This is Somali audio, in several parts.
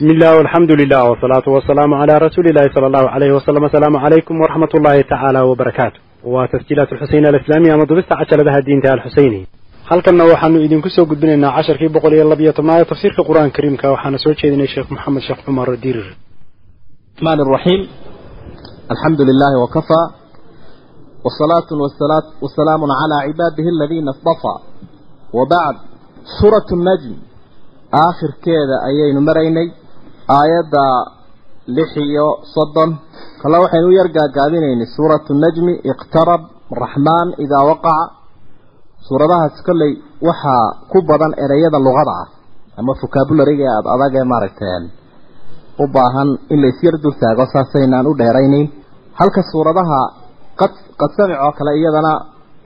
بسم الله والحمد لله والصلاة والسلام على رسول الله صلى الله عليه وسلم السلام عليكم ورحمة الله تعالى وبركاته وتسجيلات الحسين الإسلامية مضبست عشر لها الدين تعالى الحسيني halkanna waxaanu idinku soo gudbinaynaa casharkii boqol iyo labiyo tobnaad tafsiirka qur-aanka kariimka waxaana soo jeedinay sheekh maxamed sheekh cumar dirir الرحمن الرحيم الحمد لله وكفى والصلاة والسلام, والسلام على عباده الذين اصطفى وبعد سورة النجم آخر كذا أيين مريني aayadda lix iyo soddon. Kale waxaynu u yar gaagaabinaynay suuratu najmi iqtarab raxmaan idaa waqaca. Suuradahaas kolley waxaa ku badan ereyada luqada ah ama vocabulariga aada adag ee maaragtay u baahan in la isyar dultaago saasaynaan u dheeraynayn halka suuradaha qad qad samic oo kale iyadana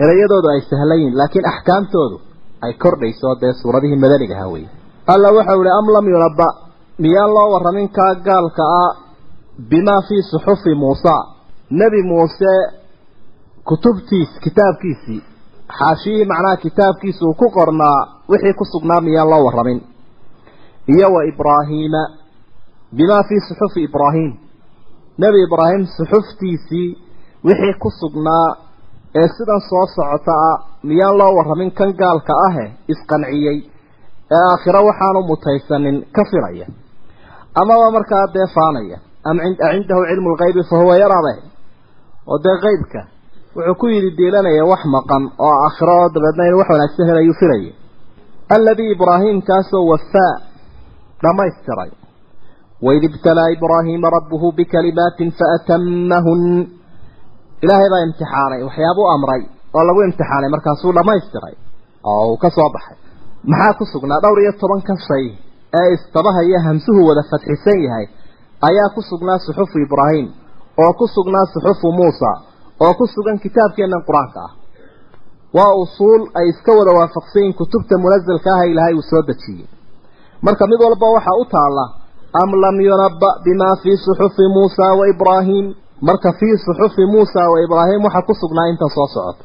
ereyadoodu ay sahlayiin laakiin axkaamtoodu ay kordhayso dee suuradihii madanigaha ah weye alla waxau ihi am lam yunaba miyaan loo warramin kaa gaalka ah bimaa fii suxufi muusa? Nebi muuse kutubtiis kitaabkiisii xaashiyihii macnaha kitaabkiisa uu ku qornaa wixii ku sugnaa miyaan loo warramin? Iyo wa ibraahiima bimaa fii suxufi ibraahim. Nebi ibraahim suxuftiisii wixii ku sugnaa ee sidan soo socota ah miyaan loo warramin kan gaalka ahe isqanciyey ee aakhiro waxaanu mutaysanin ka filaya amaba markaa dee faanaya. Am cindahu cilmu lgaybi fa huwa yarabe oo dee qeybka wuxuu ku yidhi diilanaya wax maqan oo aakhiro oo dabeedna inuu wax wanaagsan helayuu filaya alladii ibraahiimkaasoo wafaa dhammaystiray. Waid ibtalaa ibraahiima rabbuhu bikalimaatin faatamahun ilaahay baa imtixaanay waxyaabuu amray oo lagu imtixaanay markaasuu dhammaystiray. Oo uu ka soo baxay. Maxaa ku sugnaa? Dhowr iyo tobanka shay ee istabahaya hamsuhu wada fadxisan yahay ayaa ku sugnaa suxufu ibraahim oo ku sugnaa suxufu muusa oo ku sugan kitaabkeennan qur'aanka ah. Waa usuul ay iska wada waafaqsan kutubta munasalka ah ilaahay uu soo dejiyey. Marka mid walba waxaa u taalla am lam yunaba bimaa fii suxufi muusa wa ibraahim? Marka fii suxufi muusa wa ibraahim waxaa ku sugnaa intan soo socota.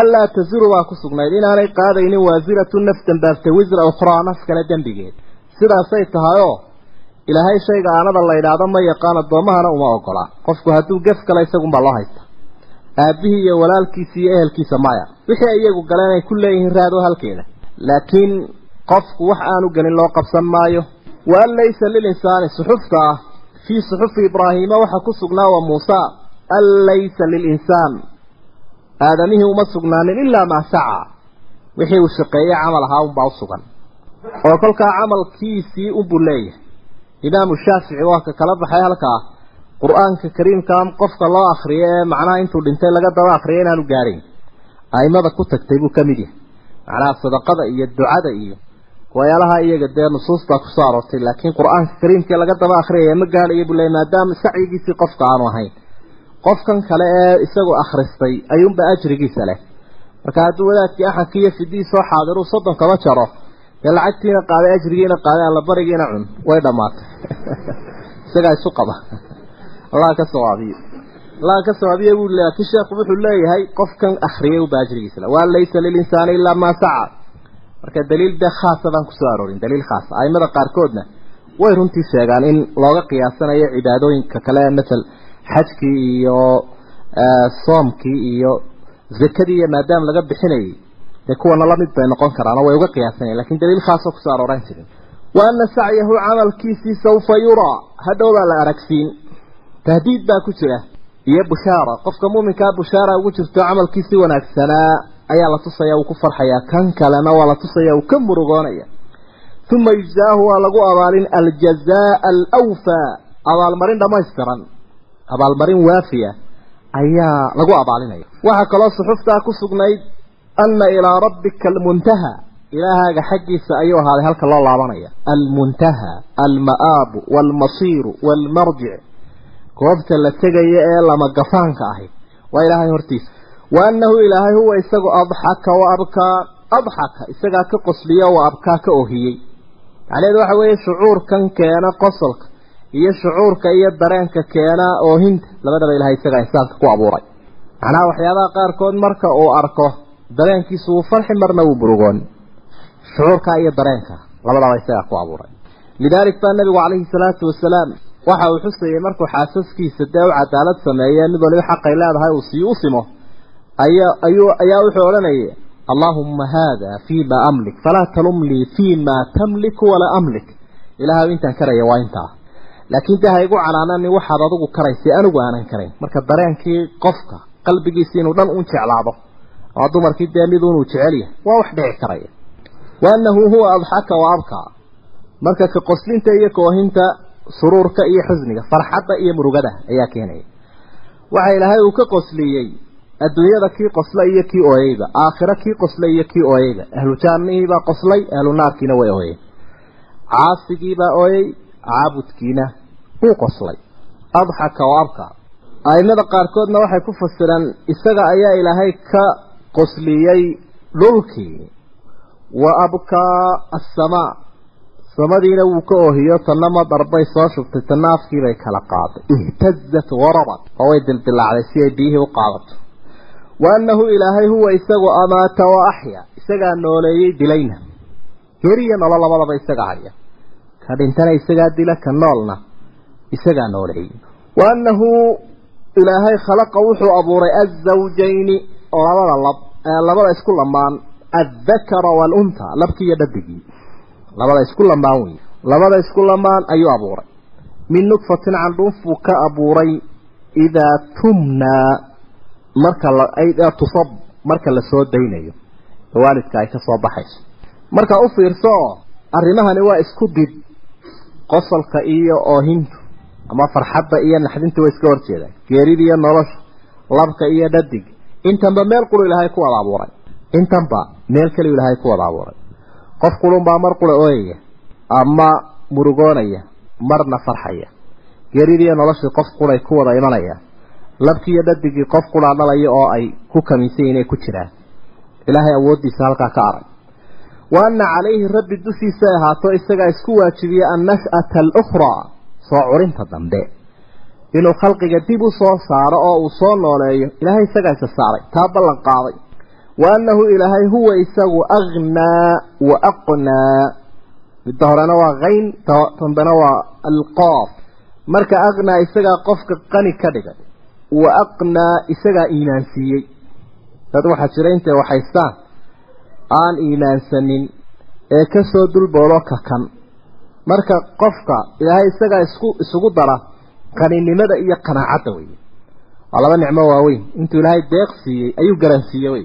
Anlaa taziru baa ku sugnayd inaanay qaadaynin waasiratu naf dambaabtay wisra ukhraa naf kale dembigeed sidaasay tahayoo ilaahay shayga aanada la yidhaahdo ma yaqaan addoommahana uma ogola. Qofku hadduu gef kale isagunbaa loo haysta. Aabihii iyo walaalkiisa iyo ehelkiisa maya. Wixii iyagu galeen ay ku leeyihiin raado halkeeda. Laakiin qofku wax aanu gelin loo qabsan maayo. Wa an laysa lilinsaani suxufta ah. Fii suxufi ibraahiima waxaa ku sugnaa wa muusa. An laysa lilinsaan aadamihii uma sugnaanin ilaa maa saca wixii uu shaqeeyey camal ahaa unbaa u sugan oo kolkaa camalkiisii unbuu leeyahay. Imaamu shaafici waa ka kala baxay halkaa. Qur'aanka kariimka qofka loo akriyo ee macnaha intuu dhintay laga daba akriyo inaanu gaadhayn aimada ku tagtay buu ka mid yahay. Macnaha sadaqada iyo ducada iyo wayaalaha iyaga dee nusuustaa ku soo aroortay laakiin qur'aanka kariimkii laga daba akriyaya ma gaadhayo buu leey maadaama sacyigiisii qofka aanu ahayn. Qofkan kale ee isagu akhristay ayuunba ajrigiisa leh. Marka hadduu wadaadkii axadkii iyo fidii soo xaadiru soddon kaba jaro dee lacagtiina qaaday ajrigiina qaaday allabarigiina cun. Way dhammaatay. Isagaa isu qaba. Allah ka sawaabiyo allah ka sawaabiyo buu laakiin sheekhu wuxuu leeyahay qofkan akhriyay u baajrigiisa la waa laysa lilinsaani ilaa maa saca. Marka daliil de khaasa baan ku soo aroorin daliil khaasa aimada qaarkoodna way runtii sheegaan in looga qiyaasanayo cibaadooyinka kale matal xajkii iyo soomkii iyo zakadii iyo maadaama laga bixinayay dee kuwana la mid bay noqon karaan way uga qiyaasanayan laakiin daliil khaasoo ku soo arooran jirin. Wa ana sacyahu camalkiisii sawfa yuraa hadhowbaa la aragsiin. Tahdiid baa ku jira. Iyo bushaara qofka muuminkaa bushaara ugu jirto camalkiisii wanaagsanaa ayaa la tusaya uu ku farxayaa kan kalena waa la tusaya uu ka murugoonaya. Uma yujzaahu waa lagu abaalin aljazaa alwfaa abaalmarin dhammaystiran. Abaalmarin waafiya ayaa lagu abaalinaya waxaa kaloo suxuftaa ku sugnayd anna ilaa rabbika almuntaha ilaahaaga xaggiisa ayuu ahaaday halka loo laabanaya. Almuntaha alma'aabu waalmasiiru waalmarjic goobta la tegaya ee lama gafaanka ahi. Waa ilaahay hortiisa. Wa annahu ilaahay huwa isagu adxaka wa abkaa adxaka isagaa ka qosliyo wa abkaa ka ohiyey. Macnaheedu waxa weeye shucuurkan keena qosolka iyo shucuurka iyo dareenka keena oohinta. Labadaba ilahay isagaa insaanka ku abuuray. Macnaha waxyaabaha qaarkood marka uu arko dareenkiisu wuu farxi marna wuu burugoon. Shucuurka iyo dareenka labadaba isagaa ku abuuray. Lidaalik baa nabigu calayhi salaatu wasalaam waxa uu xusayay markuu xaasaskiisa dee u cadaalad sameeye mid waliba xaqay leedahay uu sii u simo. Ayaa ayuu ayaa wuxuu odhanayay allaahumma haada fii ma amlik falaa talumlii fii ma tamliku walaa amlik. Ilaahay intaan karaya waa intaa. Laakiin dee ha igu canaanani waxaad adigu karaysay anigu aanan karayn. Marka dareenkii qofka qalbigiisa inuu dhan un jeclaado ama dumarkii dee jecel yahay. Waa wax dhici karaya wa annahu huwa adxaka wa abkaa marka ka qoslinta iyo koohinta suruurka iyo xusniga farxadda iyo murugada ayaa keenaya waxa ilaahay uu ka qosliyey adduunyada kii qosla iyo kii ooyeyba aakhiro kii qoslay iyo kii ooyeyba ahlu jaannihiibaa qoslay ahlu naarkiina way ooyeen caasigiibaa ooyey caabudkiina wuu qoslay. Adxaka wa abkaa aimada qaarkoodna waxay ku fasireen isaga ayaa ilaahay ka qosliyey dhulkii wa abkaa assamaa samadiina wuu ka oohiyo tanna madar bay soo shubtay tanna afkiibay kala qaaday ihtazat warabat oo way dildilaacday si ay biyihii u qaadato. Wa annahu ilaahay huwa isagu amaata wa axya isagaa nooleeyey dilayna. Geriya nolo labadaba isaga haya. Ka dhintana isagaa dila ka noolna isagaa nooleeyey. Wa annahu ilaahay khalaqa wuxuu abuuray azawjayni labada lab labada isku lamaan addakara waalunta labkii iyo dhadigii labada isku lamaan wey labada isku lamaan ayuu abuuray. Min nudfatin candhuuf buu ka abuuray idaa tumnaa marka la tusab marka la soo daynayo. Waalidka ay ka soo baxayso. Marka u fiirso oo arrimahani waa isku did qosolka iyo oohintu ama farxadda iyo naxdinta way iska horjeedaan geerida iyo nolosha labka iyo dhadig intanba meel qulu ilaahay ku wada abuuray intanba meel kaliu ilaahay ku wada abuuray qof qulunbaa mar qura ooyaya ama murugoonaya marna farxaya. Geeridiiyo noloshii qof quray ku wada imanaya. Labkiiyo dhadigii qof quraa dhalaya oo ay ku kamisan inay ku jiraan. Ilaahay awooddiisa halkaa ka arag wa anna calayhi rabbi dushiisa ahaato isagaa isku waajibiye annash'ata alukhraa soo curinta dambe inuu khalqiga dib u soo saaro oo uu soo nooleeyo ilaahay isagaa isa saaray taa ballan qaaday. Wa annahu ilaahay huwa isagu aghnaa wa aqnaa midda horena waa hayn dambena waa alqaaf. Marka aghnaa isagaa qofka qani ka dhigay wa aqnaa isagaa iimaansiiyey dad waxaa jira intay waxaystaan aan iimaansanin ee ka soo dulboolo kakan marka qofka ilaahay isagaa isku isugu dara qaninimada iyo qanaacadda wey waa laba nicmo waaweyn. Intuu ilaahay deeq siiyey ayuu garansiiyey wey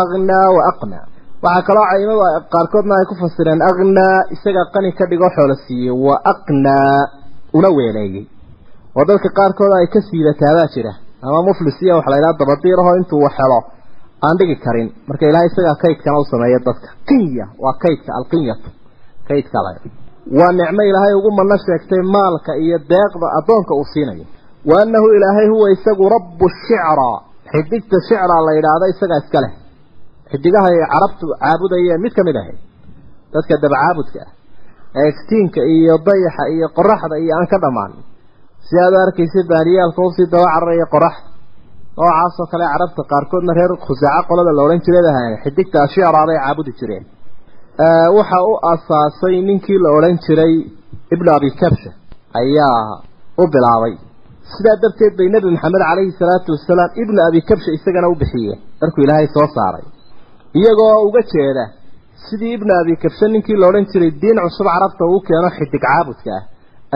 aghnaa wa aqnaa waxaa kaloo caimada qaarkoodna ay ku fasireen aghnaa isagaa qani ka dhigoo xoolo siiyey. Wa aqnaa una weeleeyey oo dadka qaarkood ay ka siidataabaa jira. Ama muflis iyo waxa la yidhaha dabadiirahoo intuu helo aan dhigi karin. Marka ilaahay isagaa kaydkana u sameeya dadka. Qinya. Waa kaydka alqinyatu. Kaydka waa nicmo ilaahay ugu manno sheegtay maalka iyo deeqda addoonka uu siinayo wa annahu ilaahay huwa isagu rabbu shicraa xidigta shicraa la yidhaahda isagaa iska leh. Xidigaha ay carabtu caabudayeen mid ka mid ahayd dadka dabacaabudka ah. Ee iftiinka iyo dayaxa iyo qoraxda iyo aan ka dhammaan. Si aad u arkaysa baaniyaalka u sii daba cararaya qoraxda noocaasoo kale carabta qaarkoodna reer khusaaco qolada la odhan ahayn xidigta ashicraa bay caabudi jireen waxa u asaasay ninkii la odhan jiray ibnu abi kabsha ayaa u bilaabay. Sidaa darteed bay nebi maxamed calayhi salaatu wasalaam ibnu abi kabsha isagana u bixiyeen. Markuu ilaahay soo saaray. Iyagoo uga jeeda sidii ibnu abi kabsha ninkii la odhan jiray diin cusub carabta uu keeno xidig caabudka ah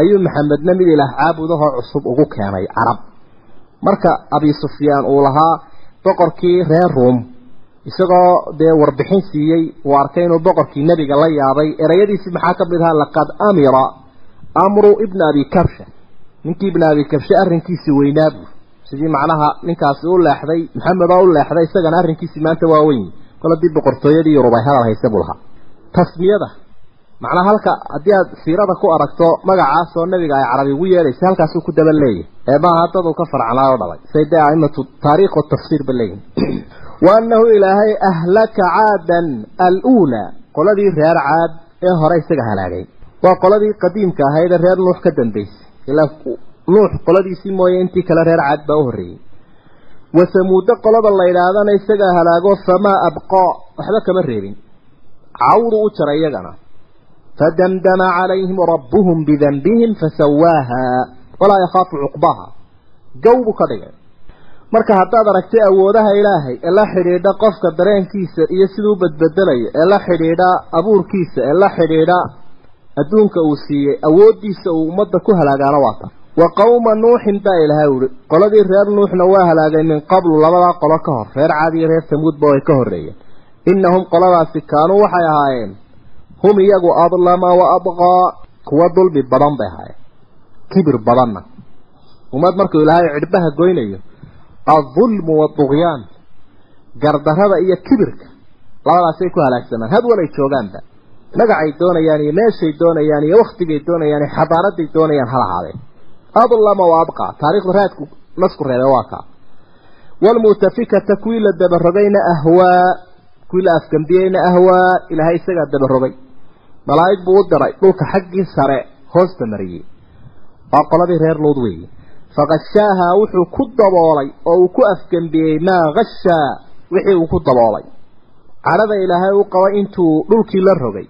ayuu maxamedna mid ilaah caabudahoo cusub ugu keenay carab. Marka abi sufyaan uu lahaa boqorkii reer ruom isagoo dee warbixin siiyey uu arkay inuu boqorkii nebiga la yaabay erayadiisii maxaa ka mid ahaa laqad amira amru ibna abi kabsha. Ninkii ibna abi kabshe arrinkiisii weynaa buu. Sidii macnaha ninkaasi u leexday maxamed oo u leexday isagana arrinkiisii maanta waa weyn. Kol boqortooyadii yurub ay hadal haysa buu lahaa. Tasmiyada. Macnaha halka haddii aad siirada ku aragto magacaas oo nabiga ay carabi ugu yeedhaysa halkaasuu ku daba leeyahy ee maaha dad uu ka farcanaa oo dhalay. Say dee aimatu taariikh watafsiir ba leeyihiin wa annahu ilaahay ahlaka caadan aluulaa qoladii reer caad ee hore isaga halaagay waa qoladii qadiimka ahayd ee reer nuux ka dambaysay ilaa nuux qoladiisii mooye intii kale reer caad baa u horreeyey wasamuudo qolada la yidhaahdana isagaa halaago famaa abqaa waxba kama reebin cawdu u jaray iyagana fadamdama calayhim rabbuhum bidanbihim fasawaaha walaa yakhaafu cuqbaha gow buu ka dhigay marka haddaad aragtay awoodaha ilaahay ee la xidhiidha qofka dareenkiisa iyo siduu badbedelayo ee la xidhiidha abuurkiisa ee la xidhiidha adduunka uu siiyey awooddiisa uu ummadda ku halaagaana waa ta wa qowma nuuxin baa ilahay uhi qoladii reer nuuxna waa halaagay min qablu labadaa qolo ka hor reer caad iyo reer tamuudba way ka horreeyeen. Innahum qoladaasi kaanuu waxay ahaayeen hum iyagu adlama wa abqaa kuwa dulmi badan bay ahaayeen kibir badanna. Ummad markuu ilaahay cidhbaha goynayo aldulmu waadugyaan gardarrada iyo kibirka. labadaasay ku halaagsamaan. Had walay joogaanba. magacay doonayaan iyo meeshay doonayaan iyo waktigay doonayaan iyo xadaaraday doonayaan ha lahaadeen adlama wa taariikhda raadku nasku reebay waa kaa waalmu'tafikata kuwii la dabarogayna ahwaa kuwii la afgambiyeyna ahwaa ilaahay isagaa dabarogay malaa'ig buu u diray dhulka xaggii sare hoosta mariyey. waa qoladii reer luud weeye faqashaahaa wuxuu ku daboolay oo uu ku afgembiyey maa hashaa wixii uu ku daboolay. Cadhada ilaahay u qabay intuu dhulkii la rogay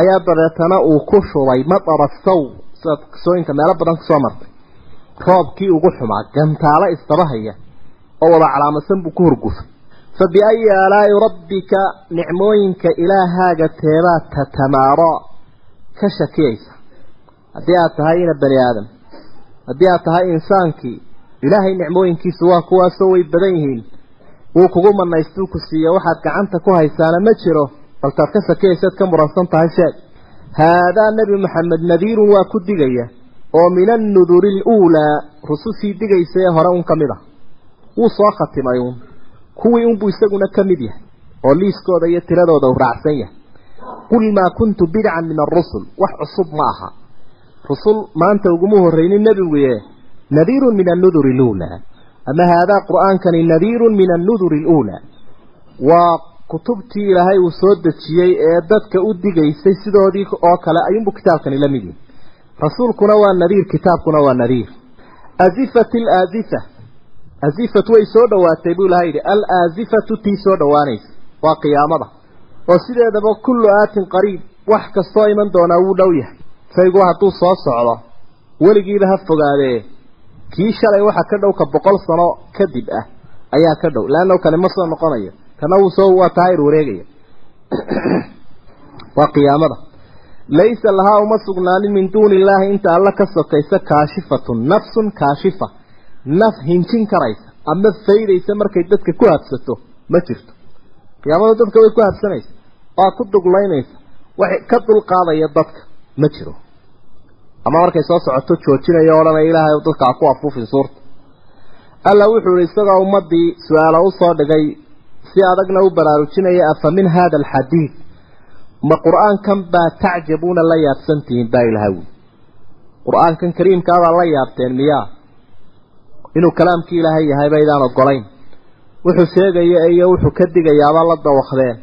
ayaa dabeetana uu ku shubay matara saw sidaad qisooyinka meelo badan ku soo martay. Roobkii ugu xumaa gantaalo isdabahaya oo wada calaamadsan buu ku horgufay fa biayi aalaa'i rabbika nicmooyinka ilaahaaga teebaad tatamaaro ka shakiyaysa. Haddii aad tahay ina bani aadam haddii aad tahay insaankii ilaahay nicmooyinkiisu waa kuwaasoo way badan yihiin. Wuu kugu manaystuu ku siiye waxaad gacanta ku haysaana ma jiro baltaad ka sakiyaysaad ka muransan tahay sheeg. Haadaa nebi maxamed nadiirun waa ku digaya oo min annuduri aluulaa rusushii digaysa ee hore un ka mid ah. Wuu soo khatimay uun. Kuwii unbuu isaguna ka mid yahay oo liiskooda iyo tiradooda uu raacsan yahay. Qul maa kuntu bidcan min arusul wax cusub ma aha rusul maanta uguma horreynin nebiguye nadiirun min annuduri aluulaa ama haadaa qur'aankani nadiirun min annuduri aluulaa waa kutubtii ilaahay uu soo dejiyey ee dadka u digaysay sidoodii oo kale ayuunbuu kitaabkani la mid yihi rasuulkuna waa nadiir kitaabkuna waa nadiir. Azifat alaazifa azifat way soo dhowaatay buu ilahay yidhi alaazifatu tii soo dhowaanaysa waa qiyaamada. Oo sideedaba kullu aatin qariib wax kastoo iman doonaa wuu dhow yahay shaygu hadduu soo socdo weligiiba ha fogaadee. Kii shalay waxa ka dhow ka boqol sano kadib ah ayaa ka dhow. Leanna kale ma soo noqonayo. Kana wuu soo waa taayir wareegaya. Waa qiyaamada. Laysa lahaa uma sugnaanin min duuni illaahi inta alla ka sokaysa kaashifatun nafsun kaashifa. Naf hinjin karaysa ama faydaysa markay dadka ku habsato ma jirto. Qiyaamada dadka way ku habsanaysa waa ku duglaynaysa wax ka dulqaadaya dadka ma jiro. Ama markay soo socoto joojinaya odhanaya ilaahay dadka ha ku afuufin suurta. Alla wuxuu yihi isagoo ummadii su'aalo u soo dhigay si adagna u baraarujinaya afa min hada alxadiid ma qur'aankan baa tacjabuuna la yaabsantihiin baa ilaha wi qur'aankan kariimkaabaa la yaabteen miyaa? Inuu kalaamkii ilaahay yahay baydaan ogolayn wuxuu sheegaya iyo wuxuu ka digayaaba la dawakdeen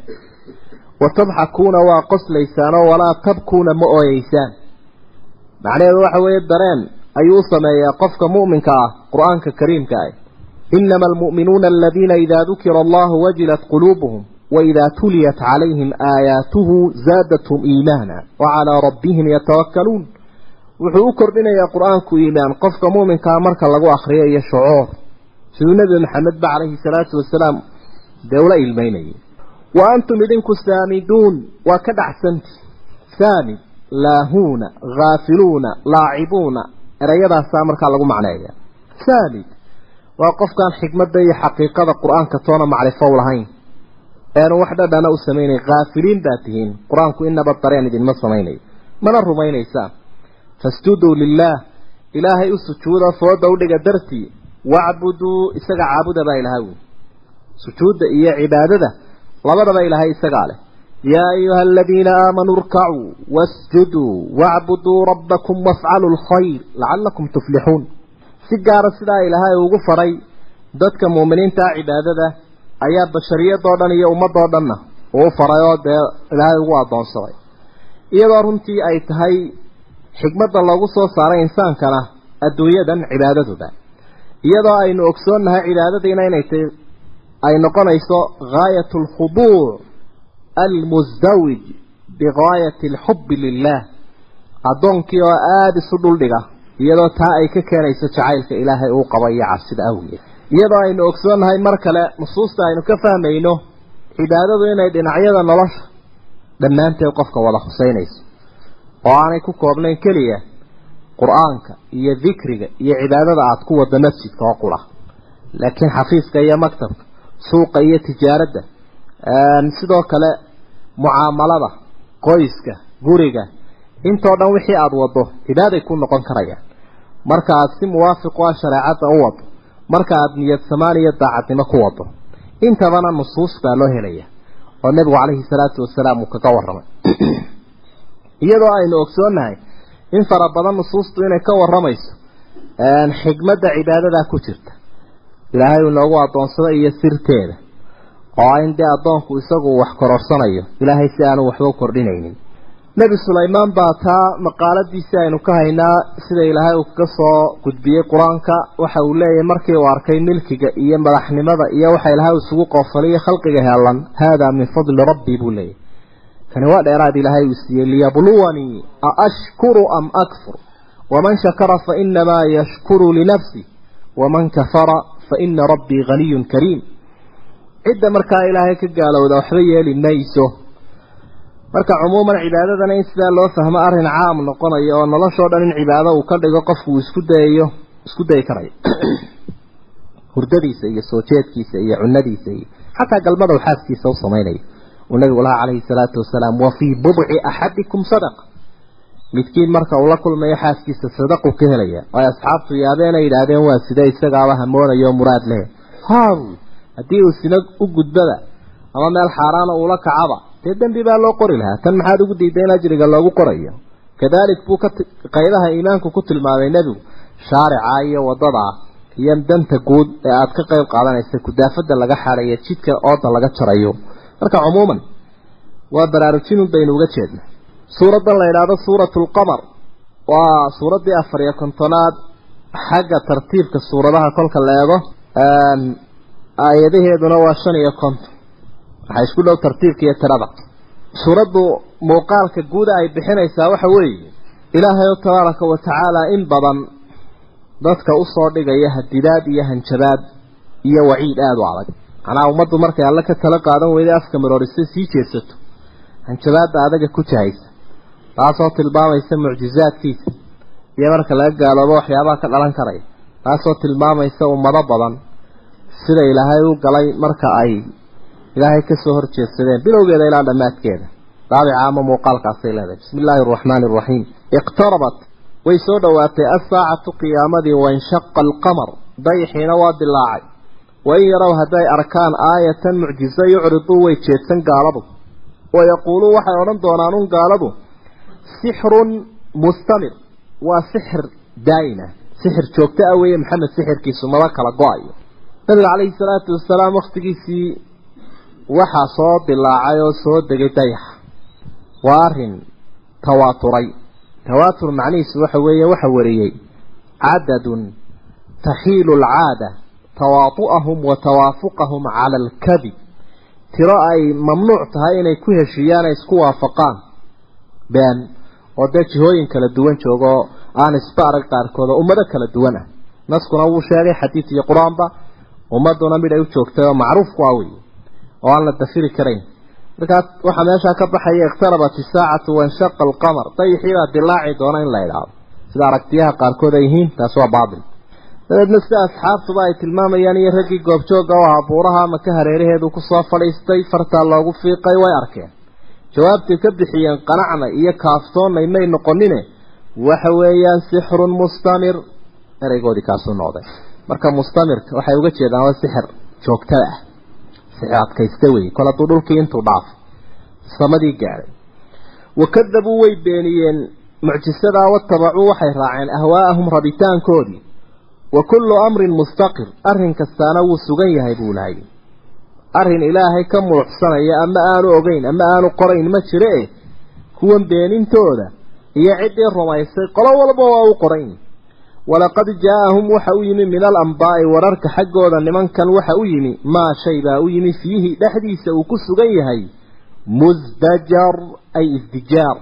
wa tadxakuuna waa qoslaysaanoo walaa tabkuuna ma ooyeysaan macnaheedu waxa weeye dareen ayuu sameeyaa qofka mu'minka ah qur'aanka kariimka ah. Inama almu'minuuna aladiina idaa dukira allahu wajilat quluubuhum waidaa tuliyat calayhim aayaatuhu zaadathum iimaana wacalaa rabbihim yatawakkaluun. Wuxuu u kordhinayaa qur'aanku iimaan qofka mu'minkaa marka lagu akriyo iyo shucuur siduu nebi maxamed ba calayhi salaatu wasalaam dee ula ilmeynayay wa antum idinku saamiduun waa ka dhacsanti. Saamid laahuuna haafiluuna laacibuuna. Erayadaasaa markaa lagu macneeya saamid waa qofkaan xikmadda iyo xaqiiqada qur'aanka toona macrifo u lahayn. Eanu wax dhadhana u samaynay haafiliin baa tihiin. Qur'aanku inaba dareen idinma samaynayo mana rumaynaysaan fasjuduu lilaah ilaahay u sujuuda fooda udhiga dartii. Wacbuduu isaga caabuda baa ilaha wi sujuudda iyo cibaadada labadaba ilaahay isagaa leh. Yaa ayuha aladiina aamanuu irkacuu wasjuduu wacbuduu rabbakum wafcaluu lkhayr lacalakum tuflixuun si gaara sidaa ilaahay ugu faray dadka muuminiinta ah cibaadada ayaa bashariyadoo dhan iyo ummadoo dhanna uu faray oo dee ilaahay ugu addoonsaday. Iyadoo runtii ay tahay xikmadda loogu soo saaray insaankana adduunyadan cibaadaduba iyadoo aynu ogsoonnahay cibaadadiina inay tahy ay noqonayso gaayat alkhuduuc almusdawij bigaayati alxubbi lilaah addoonkii oo aada isu dhuldhiga iyadoo taa ay ka keenayso jacaylka ilaahay uu qaba iyo cabsida awgeed. Iyadoo aynu ogsoonnahay mar kale nusuusta aynu ka fahmayno cibaadadu inay dhinacyada nolosha dhammaanteed qofka wada huseynayso oo aanay ku koobnayn keliya qur'aanka iyo dikriga iyo cibaadada aada ku wada masjidka oo qura laakiin xafiiska iyo maktabka suuqa iyo tijaaradda sidoo kale mucaamalada qoyska guriga intoo dhan wixii aada wado cibaaday ku noqon karayaan. Marka aada si muwaafiq u shareecadda u wado marka aada niyad samaan iyo daacadnimo ku wado intabana nusuus baa loo helaya oo nebigu calayhi salaatu wasalaam uu kaga warramay. Iyadoo aynu ogsoonnahay in fara badan nusuustu inay ka warramayso xigmadda cibaadadaa ku jirta ilaahay uu inoogu addoonsado iyo sirteeda. Oo in dee addoonku isagu wax kororsanayo ilaahay si aanu waxba u kordhinaynin. Nebi sulaymaan baa taa maqaaladiisii aynu ka haynaa sida ilaahay uu kaga soo gudbiyey qur'aanka. Waxa uu leeyahay markii uu arkay milkiga iyo madaxnimada iyo waxa ilaahay isugu qoofaliyo khalqiga heelan haadaa min fadli rabbii buu leeyahy kani waa dheeraad ilaahay uu siiyey liyabluwanii a ashkuru am akfur? Waman shakara fa inamaa yashkuru linafsi waman kafara fa ina rabbii haniyun kariim cidda markaa ilaahay ka gaalowda waxba yeeli mayso. Marka cumuuman cibaadadana in sidaa loo fahmo arrin caam noqonayo oo noloshoo dhan in cibaado uu ka dhigo qofku uu isku dayayo isku dayi karayo hurdadiisa iyo soo jeedkiisa iyo cunadiisa iyo xataa galmada uu xaaskiisa u samaynayo midkiin marka uu la kulmayo xaaskiisa sadaqu ka helaya. Ay asxaabtu yaabeena yidhaahdeen waa sida isagaaba hamoonayo muraad leh. Haaw haddii uu sina u gudbada ama meel xaaraana uula kacaba dee dembi baa loo qori lahaa. Tan maxaad ugu diiday in ajriga loogu qorayo? Kadalik buu ka qaydaha iimaanku ku tilmaamay nebigu shaarica iyo waddada iyo danta guud ee aada ka qayb qaadanaysa kudaafada laga xaadayo jidka ooda laga jarayo. Marka cumuuman waa baraarujinun baynu uga jeedna suuraddan la yidhaahdo suuratu lqamar waa suuraddii afar iyo kontonaad xagga tartiibka suuradaha kolka la eego aayadaheeduna waa shan iyo konton waxaa isku dhow tartiibka iyo tirada? Suuraddu muuqaalka guuda ay bixinaysaa waxa weeye ilaahay oo tabaaraka wa tacaala in badan dadka u soo dhigaya hadidaad iyo hanjabaad iyo waciid aada u adag. Macnaha ummaddu markay alle ka tala qaadan weyda afka maroorisa sii jeesato. Hanjabaadda adaga ku jahaysa taasoo tilmaamaysa mucjizaadkiisa. Iyo marka laga gaaloobo waxyaabaha ka dhalan karaya taasoo tilmaamaysa ummado badan sida ilaahay u galay marka ay ilaahay ka soo horjeedsadeen. Bilowgeeda ilaa dhammaadkeeda. Daabica ama muuqaalkaasay leedahay. Bismi illaahi araxmaani araxiim iqtarabat. Way soo dhowaatay assaacatu qiyaamadii wanshaqa alqamar. Dayixiina waa dilaacay wain yarow hadday arkaan aayatan mucjizo yucriduu way jeedsan gaaladu. Wayaquuluu waxay odhan doonaan un gaaladu sixrun mustamir. Waa sixir daa'ima. Sixir joogto ah weeye maxamed sixirkiisu maba kala go'ayo. Nabiga calayhi salaatu wasalaam wakhtigiisii waxaa soo dilaacay oo soo degay dayaxa waa arrin tawaaturay tawaatur macnihiisu waxa weeye waxa wariyey. Cadadun taxiilu alcaada tawaatu'ahum wa tawaafuqahum cala alkadib oo dee jihooyin kala duwan joogo oo aan isba arag qaarkood oo ummado kala duwan ah naskuna wuu sheegay xadiid iyo qur'aanba. Ummaduna mid ay u joogtay oo macruuf ku ah wey oo aan la dafiri karayn. Markaas waxaa meeshaa ka baxaya iqtarabat isaacatu wanshaqa alqamar. Dayixiibaa dilaaci doona in la idhaahdo sida aragtiyaha qaarkood ay yihiin taas waa baatil dabeedna sida asxaabtuba ay tilmaamayaan iyo raggii goobjooga oo ahaa buuraha maka hareeraheedu ku soo fadhiistay fartaa loogu fiiqay way arkeen jawaabtay ka bixiyeen qanacna iyo kaaftoonnay may noqonine waxa weeyaan sixrun mustamir. Ereygoodii kaasuu noqday. Marka mustamirka waxay uga jeedaan waa sixir joogtada ah. Sixir adkaysta weeye. Kol dhulkii intuu dhaafay samadii gaadhay wakadabuu way beeniyeen mucjisadaa watabacuu waxay raaceen ahwaa'ahum rabitaankoodii. Wa kullu amrin mustaqir. Arrin kastaana wuu sugan yahay buu lahay arrin ilaahay ka muuxsanaya ama aanu ogeyn ama aanu qorayn ma jire e kuwan beenintooda iyo ciddii rumaysay qolo walba waa u qorayn. Walaqad jaa-ahum waxa u yimi min alambaa'i wararka xaggooda nimankan waxa u yimi maa shay baa u yimi fiihi dhexdiisa uu ku sugan yahay musdajar ay isdijaar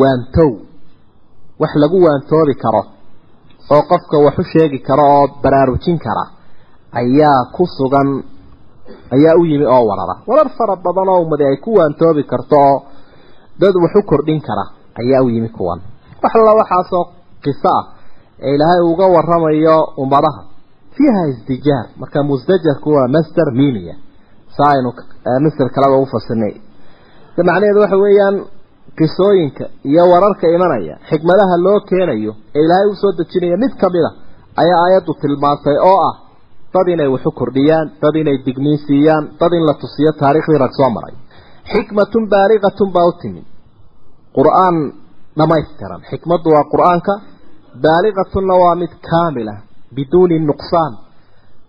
waantow. Wax lagu waantoobi karo oo qofka wax u sheegi karo oo baraarujin kara ayaa ku sugan ayaa u yimi oo warara. Warar fara badan oo ummadi ay ku waantoobi karto oo dad wax u kordhin kara ayaa u yimi kuwan. Wax alla waxaasoo qiso ah ee ilaahay uga waramayo ummadaha. Fiiha isdijaar. Marka musdajarku waa master mimiya saa aynu master kaleba u fasirnay. Macnaheedu waxa weeyaan qisooyinka iyo wararka imanaya xikmadaha loo keenayo ee ilaahay u soo dejinaya mid ka mid a ayaa aayaddu tilmaantay oo ah dad inay wax u kordhiyaan dad inay digniin siiyaan dad in la tusiyo taariikhdii rag soo maray. Xikmatun baaligatun baa u timid. Qur'aan dhamaystiran xikmaddu waa qur'aanka baaligatunna waa mid kaamila biduuni nuqsaan.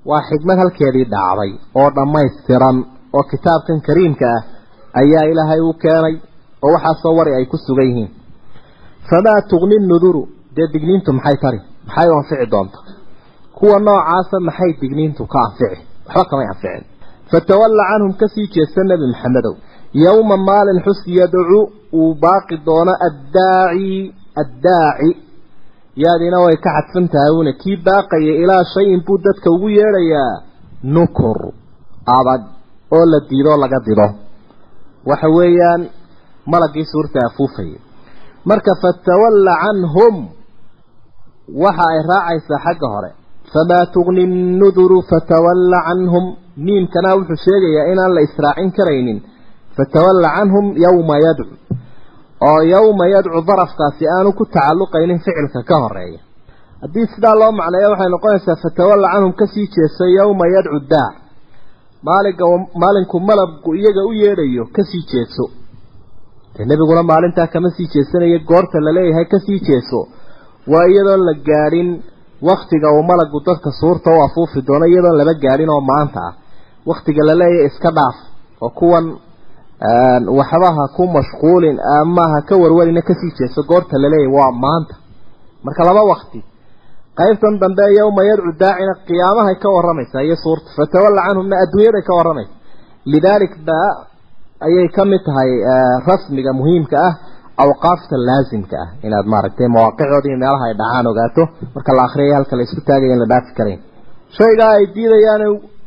Waa xikmad halkeedii dhacday oo dhammaystiran oo kitaabkan kariimka ah ayaa ilaahay u keenay oo waxaasoo wari ay ku sugan yihiin. Famaa tugni nuduru. Dee digniintu maxay tari? Maxay u anfici doonta kuwa noocaasa maxay digniintu ka anfici? Waxba kamay anficin. Fatawalla canhum ka sii jeesta nebi maxamedow. Yowma maalin xus yadcu uu baaqi doono addaaci addaaci. Yaadina way ka xadfan tahay una kii baaqaya ilaa shayin buu dadka ugu yeedhayaa. Nukur adag oo la diidoo laga dido. Waxa weeyaan malagii suurta afuufaya marka fatawalla canhum waxa ay raacaysaa xagga hore famaa tugni nnuduru fatawalla canhum miimkana wuxuu sheegayaa inaan la israacin karaynin fatawalla canhum yowma yadcu oo yowma yadcu darafkaasi aanu ku tacalluqaynin ficilka ka horreeya haddii sidaa loo macneeyo waxay noqonaysaa fatawalla canhum ka sii jeeso yowma yadcu daa maalinka maalinku malabku iyaga u yeedhayo ka sii jeeso dee nebiguna maalintaa kama sii jeesanayo goorta la leeyahay ka sii jeeso waa iyadoon la gaadhin waktiga uu malagu dadka suurta u afuufi doono iyadoon laba gaadhin oo maanta ah. Waktiga la leeyahay iska dhaaf oo kuwan waxbaha ku mashquulin ama ha ka warwarina ka sii jeeso goorta la leeyahay waa maanta. Marka laba wakti qaybtan dambe yowma yadcu daacina qiyaamahay ka waramaysaa iyo suurta fatawalla canhumna adduunyaday ka waramaysa lidaalik ba ayay ka mid tahay rasmiga muhiimka ah awqaafta laasimka ah inaad maaragtay mawaaqicooda iyo meelaha ay dhacaan ogaato marka la akriyay halka la isku taagaya in la dhaafi karayn shaygaa ay diidayaan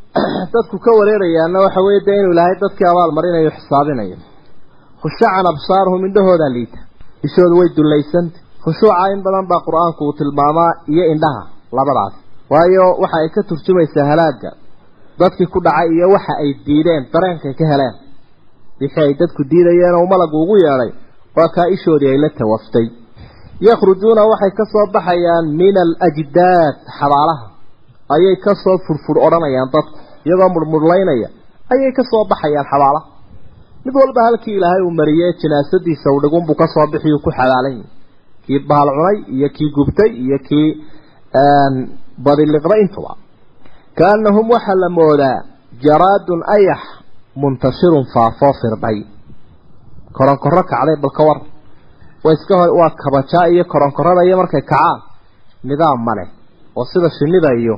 dadku ka wareerayaanna waxa weeye dee inuu ilaahay dadkii abaalmarinayo xisaabinayo. Khushacan absaaruhum indhahoodaa liita. Ishoodu way dullaysanta khushuuca in badan baa qur'aanku uu tilmaamaa iyo indhaha labadaas. Waayo waxa ay ka turjumaysaa halaagga. Dadkii ku dhacay iyo waxa ay diideen dareenkay ka heleen. Wixii ay dadku diidayeen oo malagu ugu yeedhay waa kaa ishoodii ay la tawaftay. Yakhrujuuna waxay ka soo baxayaan min alajdaad xabaalaha. Ayay ka soo furfur odhanayaan dadku. Iyagoo murmurlaynaya ayay ka soo baxayaan xabaalaha. Mid walba halkii ilaahay uu mariyey janaasadiisa u dhigunbuu ka soo bixiyuu ku xabaalan yahi kii bahal cunay iyo kii gubtay iyo kii badiliqday intuba. Kaanahum waxaa la moodaa jaraadun ayax muntashirun faafoo firdhay koronkorro kacday bal ka war. Waa iska hor waa kabajaa iyo koronkorada iyo markay kacaan. Nidaam ma leh. Oo sida shinnida iyo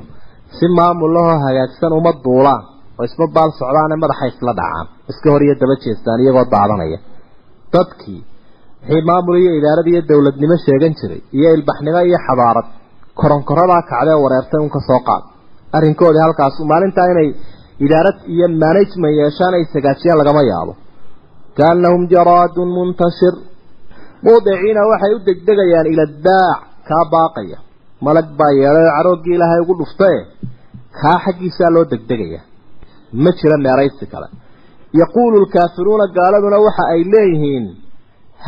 si maamulahoo hagaagsan uma duulaan. Oo isma baal socdaane madaxa isla dhacaan. Iska hor iyo daba jeestaan iyagoo daadanaya. Dadkii wixii maamul iyo idaarad iyo dowladnimo sheegan jiray iyo ilbaxnimo iyo xadaarad koronkoradaa kacdee wareertay un ka soo qaad. Arrinkoodii halkaas maalintaa inay idaarad iyo management yeeshaan ay sagaajiyaan lagama yaabo kaanahum jaraadun muntashir muudiciina waxay u degdegayaan ila daac kaa baaqaya malag baa yeedhay oo carooggii ilaahay ugu dhuftae kaa xaggiisaa loo degdegaya ma jira meeraysi kale yaquulu lkaafiruuna gaaladuna waxa ay leeyihiin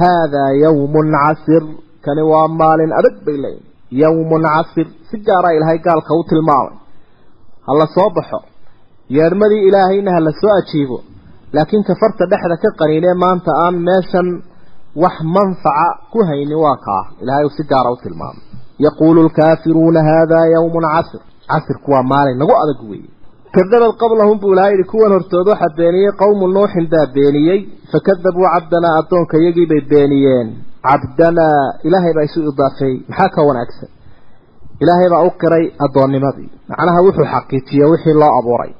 haadaa yawmun casir kani waa maalin adag bay leeyihiin yawmun casir si gaaraa ilaahay gaalka u tilmaamay ha la soo baxo yeedhmadii ilaahayna ha la soo ajiibo laakiin kafarta dhexda ka qaniinee maanta aan meeshan wax manfaca ku haynin waa kaa. Ilaahay uu si gaara u tilmaamay. Yaquulu lkaafiruuna haadaa yawmun casir casirku waa maalin nagu adag weeye. Kadabad qablahum buu ilahay yihi kuwan hortood waxaa beeniyey qowmu nuuxin baa beeniyey. Fakadabuu cabdanaa addoonka iyagii bay beeniyeen. Cabdanaa ilaahay baa isu idaafeeyey maxaa ka wanaagsan? Ilaahay baa u qiray addoonnimadii. Macnaha wuxuu xaqiijiyey wixii loo abuuray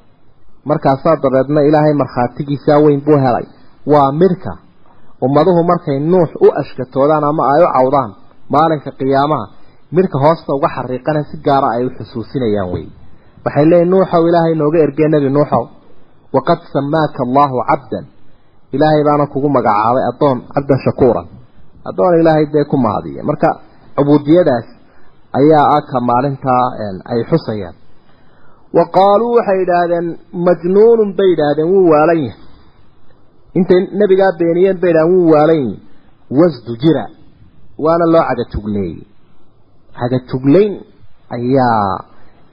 markaasaa dabeedna ilaahay markhaatigiisaa weyn buu helay. Waa midhka ummaduhu markay nuux u ashkatoodaan ama ay u cawdaan maalinka qiyaamaha midhka hoosta uga xariiqana si gaara ay u xusuusinayaan wey waxay leeyihiin nuuxow ilaahay nooga ergee nebi nuuxow. Waqad samaaka allahu cabdan. Ilaahay baana kugu magacaabay addoon cabdan shakuuran. Addoon ilaahay dee ku mahadiya. Marka cubuudiyadaas ayaa ah ka maalintaa ay xusayaan wa qaaluu waxay yidhaahdeen majnuunun bay yidhaahdeen wuu waalan yahay. Intay nebigaa beeniyeen bay yidhahdeen wuu waalan yahay. Wasdujira waana loo cagajugleeyey cagajuglayn ayaa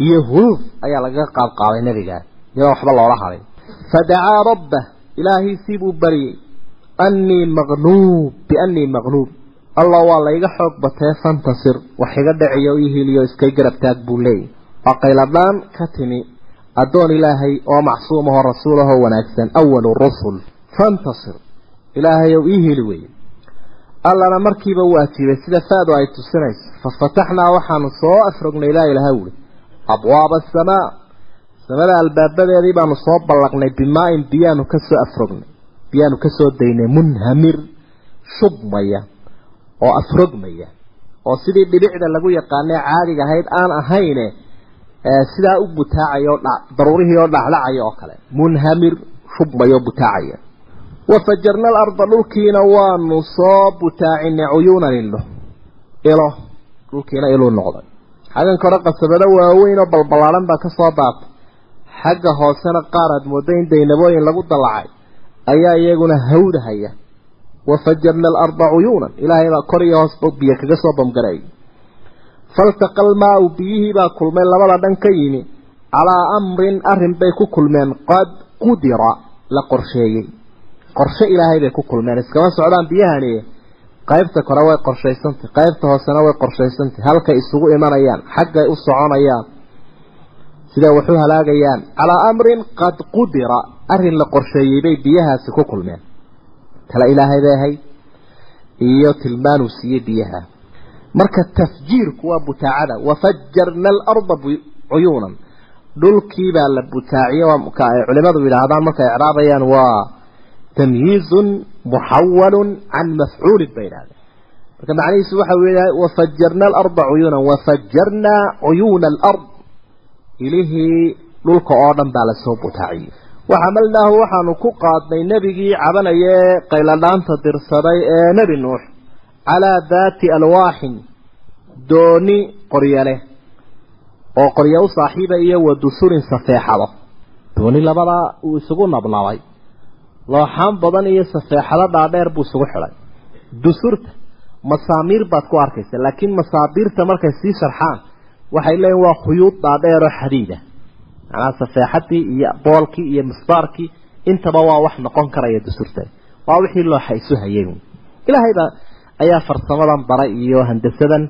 iyo huluuf ayaa lagaga qaabqaabay nebigaa iyadoo waxba loola hadin fadacaa rabbah ilaahiisii buu baryey annii maqnuub biannii maqnuub allah waa layga xoog batee fantasir wax iga dhaciyo ii hiliyo iskay garab taag buu leeyay waa qayladhaan ka timi addoon ilaahay oo macsuum ahoo rasuul ahoo wanaagsan awalu rusul fantasir. Ilaahayow ii hili weye allana markiiba u ajiibay sida faadu ay tusinayso. Fafataxnaa waxaanu soo afrognay ilaa ilaha wuli abwaaba asamaa samada albaabadeedii baanu soo ballaqnay bimaa-in biyaanu ka soo afrognay biyaanu ka soo daynay munhamir shubmaya oo afrogmaya oo sidii dhibicda lagu yaqaanay caadiga ahayd aan ahayne sidaa u butaacaya daruurihii oo dhacdhacaya oo kale munhamir shubmaya oo butaacaya wafajarna alarda dhulkiina waanu soo butaacinay cuyuunan ilo ilo dhulkiina iluu noqday. Xaggan kore qasabado waaweyn oo balbalaaran baa ka soo daatay xagga hoosena qaar aad moodo in daynabooyin lagu dallacay ayaa iyaguna hawdahaya wafajarna alarda cuyuunan ilaahay baa kor iyo hoosba biyo kaga soo bamgareeyay faltaqa almaau biyihii baa kulmay labada dhan ka yimi calaa amrin arrin bay ku kulmeen qad qudira la qorsheeyey qorshe ilaahay bay ku kulmeen iskama socdaan biyahani qaybta kore way qorshaysantay qaybta hoosena way qorshaysantay halkay isugu imanayaan xaggay u soconayaan siday waxu halaagayaan calaa amrin qad qudira arrin la qorsheeyey bay biyahaasi ku kulmeen tala ilaahay bay ahayd iyo tilmaanuu siiyey biyaha marka tafjiirku waa butaacada. Wafajarna alarda cuyuunan dhulkii baa la butaaciye ka ay culimadu yidhaahdaan markay icraabayaan waa tamyiizun muxawalun can mafcuulin bay yidhahdeen marka macnihiisu waxa weeyahay wafajarna alarda cuyuunan wafajarnaa cuyuuna alard. Ilihii dhulka oo dhan baa la soo butaaciyey waxamalnaahu waxaanu ku qaadnay nebigii cabanaya ee qayladhaanta dirsaday ee nebi nuux calaa daati alwaaxin dooni qoryo leh oo qoryo u saaxiiba iyo wa dusurin safeexado dooni labadaa uu isugu nabnabay looxaan badan iyo safeexado dhaadheer buu isugu xidhay dusurta masaamiir baad ku arkaysa laakiin masaabiirta markay sii sharxaan waxay leeyihiin waa khuyuud dhaadheer oo xadiida macnaha safeexadii iyo boolkii iyo misbaarkii intaba waa wax noqon karaya dusurta waa wixii looxa isu hayay ilaahay baa ayaa farsamadan baray iyo handasadan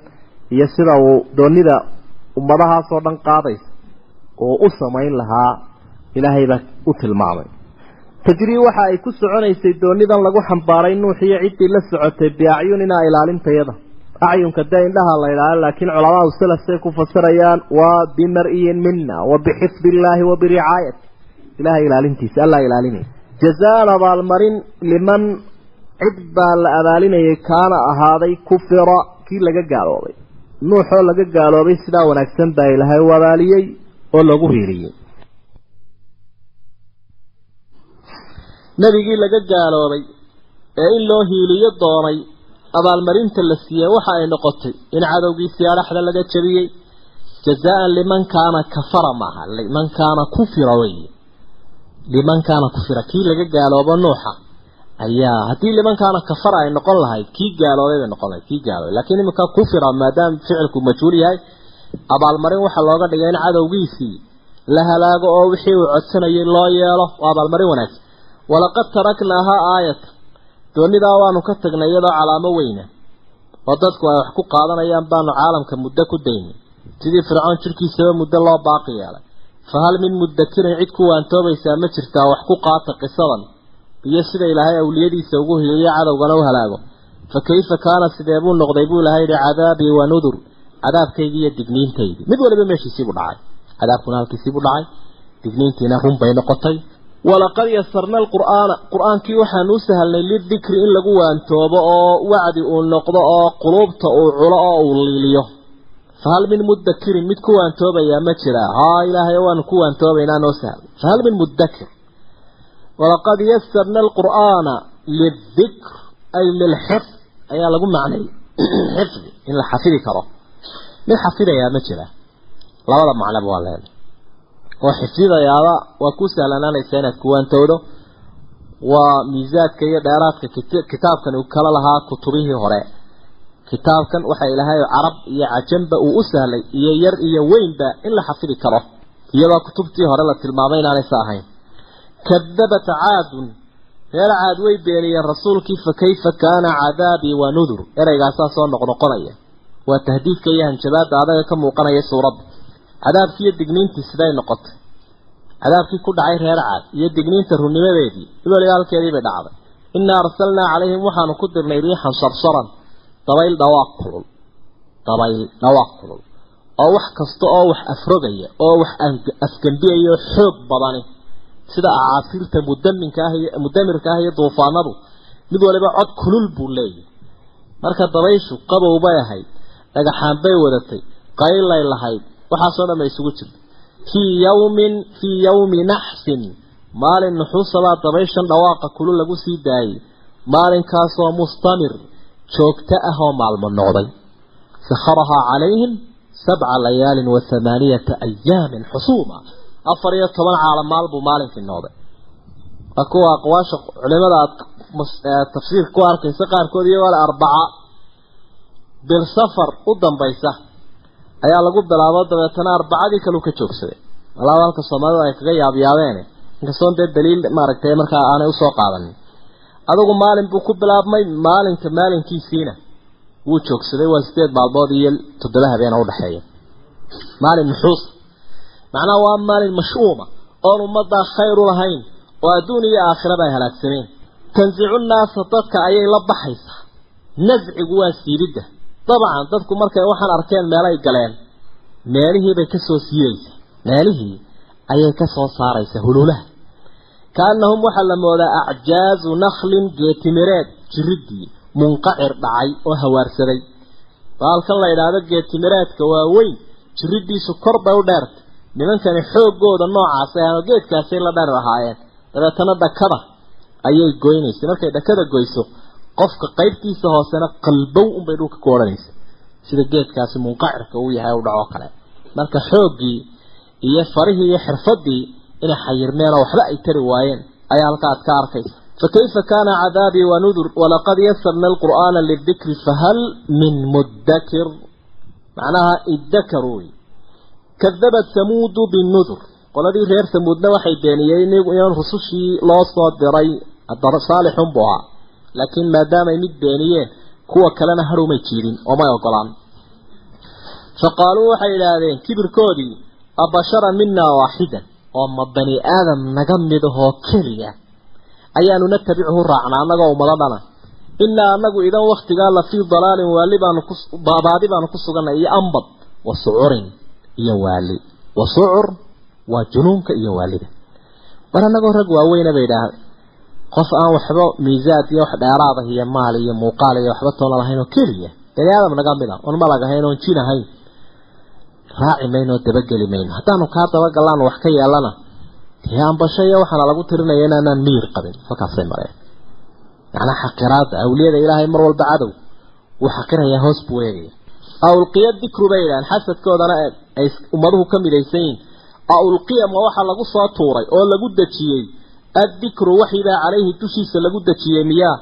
iyo sida uu doonida ummadahaasoo dhan qaadaysa oo u samayn lahaa ilaahay baa u tilmaamay. Tajrii waxa ay ku soconaysay doonidan lagu xambaaray nuux iyo ciddii la socotay biacyuninaa ilaalintayada acyunka dee indhaha la idhaaha laakiin culamaadu salafsay ku fasirayaan waa bimar-iyin mina wa bixifdi illaahi wa biricaayati ilahay ilaalintiisa allaa ilaalinaya jazaan abaalmarin liman cid baa la abaalinayay kaana ahaaday kufira kii laga gaaloobay nuuxoo laga gaaloobay sidaa wanaagsan baa ilaahay u abaaliyey oo lagu riiriyey nebigii laga gaaloobay ee in loo hiiliyo doonay abaalmarinta la siiyey waxa ay noqotay in cadowgiisii adhaxda laga jabiyey jazaan liman kaana kafara maaha liman kaana kufira wey liman kaana kufira kii laga gaaloobo nuuxa ayaa haddii liman kaana kafara ay noqon lahayd kii gaaloobay bay noqon lahayd kii gaaloobay laakiin iminka kufira maadaama ficilku majhuul yahay abaalmarin waxaa looga dhigay in cadowgiisii la halaago oo wixii uu codsanayay loo yeelo waa abaalmarin wanaagsan. Walaqad taraknaahaa aayata doonidaa waanu ka tagnay iyadoo calaamo weyna oo dadku ay wax ku qaadanayaan baanu caalamka muddo ku daynay. Sidii fircoon jirkiisaba muddo loo baaqi yeelay. Fa hal min mudakirin cid ku waantoobaysaa ma jirtaa wax ku qaata qisadan iyo sida ilaahay awliyadiisa ugu hiliyo cadowgana u halaago. Fa kayfa kaana sidee buu noqday buu ilahay yihi cadaabii wa nudur. Cadaabkaygii iyo digniintaydii mid waliba meeshiisiibuu dhacay. Cadaabkuna halkiisiibuu dhacay. Digniintiina run bay noqotay. Walaqad yasarna alqur'aana. Qur'aankii waxaanu u sahalnay lidikri in lagu waantoobo oo wacdi uu noqdo oo quluubta uu culo oo uu liiliyo. Fahal min mudakirin mid ku waantoobayaa ma jira. Haa ilaahay waanu ku waantoobaynaa noo sahal fahal min mudakir walaqad yasarna alqur'aana lidikr ay lilxifd ayaa lagu macnay. Xifdi in la xafidi karo. Mid xafidayaa ma jira. Labada macnaba waa leedahay oo xifdidayaaba waa ku sahlanaanaysa inaad kuwaantowdo waa miisaadka iyo dheeraadka kitaabkan uu kala lahaa kutubihii hore. Kitaabkan waxa ilaahay carab iyo cajamba uu u sahlay iyo yar iyo weynba in la xafidi karo. Iyadoo kutubtii hore la tilmaamay inaanaysa ahayn kadabat caadun reer caad way beeniyeen rasuulkii fa kayfa kaana cadaabii wa nudur ereygaasaa soo noqnoqonaya waa tahdiidka iyo hanjabaadda adaga ka muuqanaya suuradda cadaabkii iyo digniintii siday noqotay cadaabkii ku dhacay reer caad iyo digniinta runnimadeedii weliba halkeedii bay dhacday innaa arsalnaa calayhim waxaanu ku dirnay riixan sarsaran dabayl dhawaaq kulul dabayl dhawaaq kulul oo wax kasta oo wax afrogaya oo wax afgambiyaya oo xoog badani sida acaasiirta mudaminka ah mudamirka ah iyo duufaanadu. Mid waliba cod kulul buu leeyahay. Marka dabayshu qabow bay ahayd dhagaxaan bay wadatay qaylay lahayd waxaasoo dhan ba isugu jirta fii yawmin fii yawmi naxsin maalin nuxuusabaa dabayshan dhawaaqa kulul lagu sii daayay. Maalinkaasoo mustamir joogto ah oo maalmo noqday. Sakharahaa calayhim sabca layaalin wa hamaaniyata ayaamin xusuuma afar iyo toban caalamaal buu maalinkii noqday. Waa kuwa aqwaasha culimada aad tafsiirka ku arkaysa qaarkood iyagoo le arbaca. Bil safar u dambaysa ayaa lagu bilaabo dabeetana arbacadii kaleu ka joogsaday. Walaaba halka soomaalida ay kaga yaabyaabeen inkastoon dee daliil maaragtay markaa aanay u soo qaadanin adigu maalin buu ku bilaabmay maalinka maalinkiisiina wuu joogsaday waa sideed maalmood iyo toddoba habeen udhexeeya maalin nuxuus macnaha waa maalin mash'uuma oon ummaddaa khayr u lahayn oo adduun iyo aakhiraba ay halaagsameen tansicu nnaasa dadka ayay la baxaysaa. Nascigu waa siibidda. Dabcan dadku markay waxaan arkeen meelay galeen meelihiibay ka soo siidaysaa meelihii ayay ka soo saaraysaa hululaha kaannahum waxaa la moodaa acjaazu nakhlin geetimireed jiridii munqacir dhacay oo hawaarsaday. Baalkan la idhaahdo geetimireedka waa weyn jiridiisu kor bay u dheertay nimankani xooggooda noocaasay ama geedkaasay la dheer lahaayeen dabeetana dhakada ayay goynaysay markay dhakada goyso qofka qaybtiisa hoosena qalbow unbay dhulka ku odhanaysa sida geedkaasi munqacirka uu yahay u dhaco kale. Marka xooggii iyo farihii iyo xirfadii inay xayirmeen oo waxba ay tari waayeen ayaa halka aad ka arkaysa. Fakayfa kaana cadaabii wanudur walaqad yasarna alqur'aana lidikri fahal min mudakir macnaha idakaru wey kadabat samuudu binudur qoladii reer samuudna waxay beeniyeen in rusushii loo soo diray saalixun buu ahaa laakiin maadaamay mid beeniyeen kuwa kalena harumay jiidin oo may ogolaan faqaaluu waxay idhaahdeen kibirkoodii abashara minaa waaxidan oo ma bani aadam naga mid ahoo keliya ayaanu natabichu raacnaa annagoo ummado dhana inaa anagu idan waktigaa la fii dalaalin waali baanu ku baadi baanu ku suganay iyo ambad wa sucurin iyo waali. Wa sucur waa junuunka iyo waalida. Mar annagoo rag waaweyna bay idhaahda qof aan waxba miisaad iyo wax dheeraada iyo maal iyo muuqaal iyo waxba toona lahayn oo keliya bani aadam naga mid a oon malag ahayn oon jin ahayn raaci mayno dabageli mayno. Haddaanu kaa dabagallaanu wax ka yeelana dee ambasho iyo waxaana lagu tirinaya inaanaan miyir qabin. Halkaasay mareen. Macnaa xaqiraada awliyada ilaahay mar walba cadow wuu xaqirayaa hoos buu eegaya awlqiya dikru bay idhahan xasadkoodana ay ummaduhu ka midaysan yihiin awlqiya ma waxa lagu soo tuuray oo lagu dejiyey. Addikru waxibaa calayhi dushiisa lagu dejiyey miyaa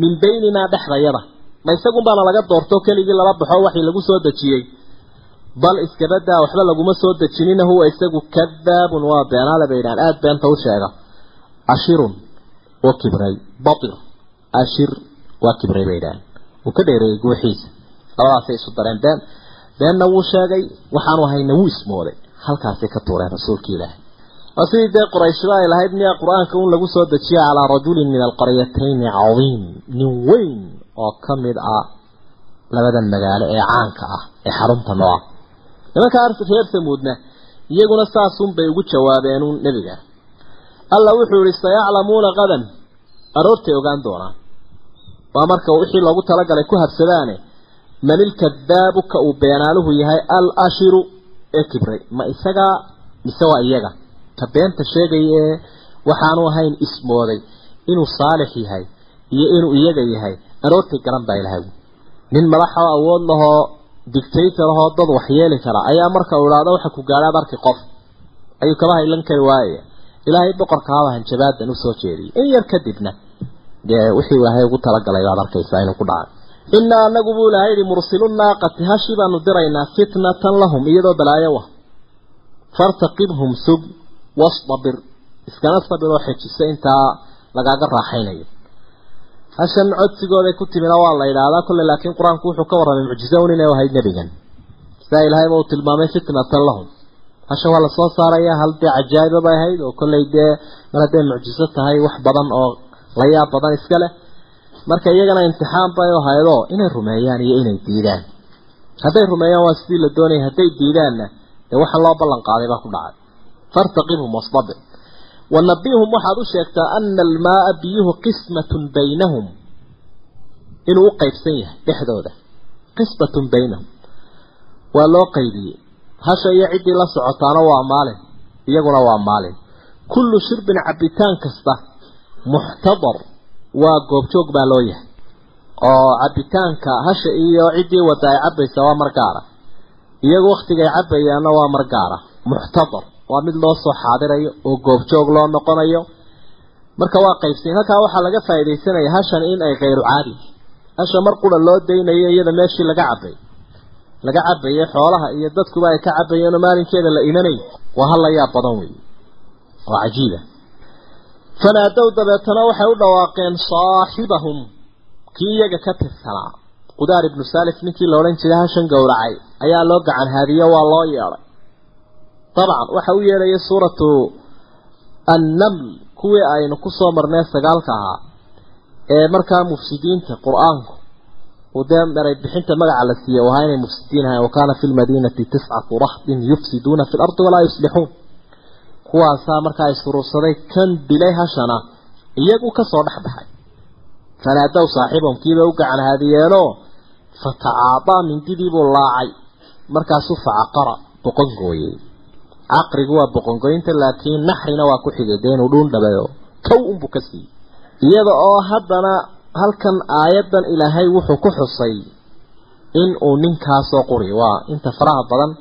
min bayninaa dhexdayada. Ma isagun baana laga doorto keligii lala baxo waxii lagu soo dejiyey. Bal iskabadaa waxba laguma soo dejinina huwa isagu kadaabun waa beenaale bay idhahan aada beenta u sheega. Ashirun waa kibray. Batir. Ashir waa kibray bay idhahan wuu ka dheereeyey guuxiisa. Labadaasay isu dareen been beenna wuu sheegay waxaanu hayna wuu ismooday. Halkaasay ka tuureen rasuulka ilaahay. Waa sidii dee qurayshba ay lahayd miyaa qur'aanka un lagu soo dejiya calaa rajulin min alqaryatayni cadiim nin weyn oo ka mid ah labadan magaalo ee caanka ah ee xarunta noo ah nimanka reer samuudna iyaguna saasun bay ugu jawaabeenuun nebiga. Alla wuxuu yihi sayaclamuuna qadan. Aroortay ogaan doonaan. Waa marka wixii loogu talagalay ku habsadaane man ilkadaabu ka uu beenaaluhu yahay al ashiru ee kibray. Ma isagaa mise waa iyaga? Ka beenta sheegaya ee waxaanu ahayn ismooday inuu saalix yahay iyo inuu iyaga yahay. Aroortay garan baa ilahay nin madaxoo awood lahoo dictator ahoo dad waxyeeli kara ayaa marka uu idhaahdo waxa ku gaadhaad arki qof. Ayuu kaba haylan kari waayaya ilaahay boqorka haba hanjabaadan u soo jeediyay. In yar kadibna dee wixii ilaahay ugu talagalay baad arkaysaa inuu ku dhacay inaa anagu buu ilahay yihi mursilu naaqati hashi baanu diraynaa fitnatan lahum iyadoo balaayo ah fartaqibhum sug wastabir iskana sabir oo xejisa intaa lagaaga raaxaynayo. Hashan codsigooday ku timina waa la yidhaahdaa kolley laakiin qur'aanku wuxuu ka warramay mucjizo un inay ahayd nebigan. Sidaa ilaahayba uu tilmaamay fitnatan lahum. Hashan waa la soo saaraya hal dee cajaa'iba bay ahayd oo kolley dee mar hadday mucjiso tahay wax badan oo la yaab badan iska leh marka iyagana imtixaan bay ahaydoo inay rumeeyaan iyo inay diidaan. Hadday rumeeyaan waa sidii la doonayay. Hadday diidaanna dee waxaan loo ballan qaaday baa ku dhacay. Fartaqibhum wastabir wanabihum waxaad u sheegtaa ana almaaa biyuhu qismatun baynahum. Inuu u qaybsan yahay dhexdooda. Qismatun baynahum. Waa loo qaybiyey. Hasha iyo ciddii la socotaana waa maalin. Iyaguna waa maalin. Kullu shirbin cabitaan kasta muxtadar waa goobjoog baa loo yahay. Oo cabitaanka hasha iyo ciddii wada ay cabaysa waa mar gaara. Iyagu waktigay cabayaanna waa mar gaara. Muxtadar waa mid loo soo xaadirayo oo goobjoog loo noqonayo. Marka waa qaybsan. Halkaa waxaa laga faaidaysanaya hashan in ay kayru caadi. Hasha mar qura loo daynayo iyada meeshii laga cabay laga cabayay xoolaha iyo dadkuba ay ka cabayeen oo maalinkeeda la imanay. Waa hal la yaab badan wey oo cajiiba fanaadow dabeetana waxay u dhawaaqeen saaxibahum. Kii iyaga ka tirsanaa. Qudaar ibnu saalif ninkii la odhan jiray hashan gowracay. Ayaa loo gacan haadiyo waa loo yeedhay dabcan waxa u yeedhaya suuratu annaml kuwii aynu ku soo marnay sagaalka ahaa ee markaa mufsidiinta qur'aanku. Uu dee maray bixinta magaca la siiyey oo ahaa inay mufsidiin ahayn wakaana fi lmadiinati tiscatu rahdin yufsiduuna fi lardi walaa yuslixuun kuwaasaa markaa isuruursaday kan dilay hashana iyagu ka soo dhex baxay. Fanaadow saaxiibahum kiibay u gacan haadiyeenoo fatacaadaa mindidiibuu laacay. Markaasuu facaqara boqongooyey caqrigu waa boqongoynta laakiin naxrina waa ku xigay dee inuu dhuun dhabayo kow unbuu ka siiyey. Iyada oo haddana halkan aayaddan ilaahay wuxuu ku xusay in uu ninkaasoo quri. Waa inta faraha badan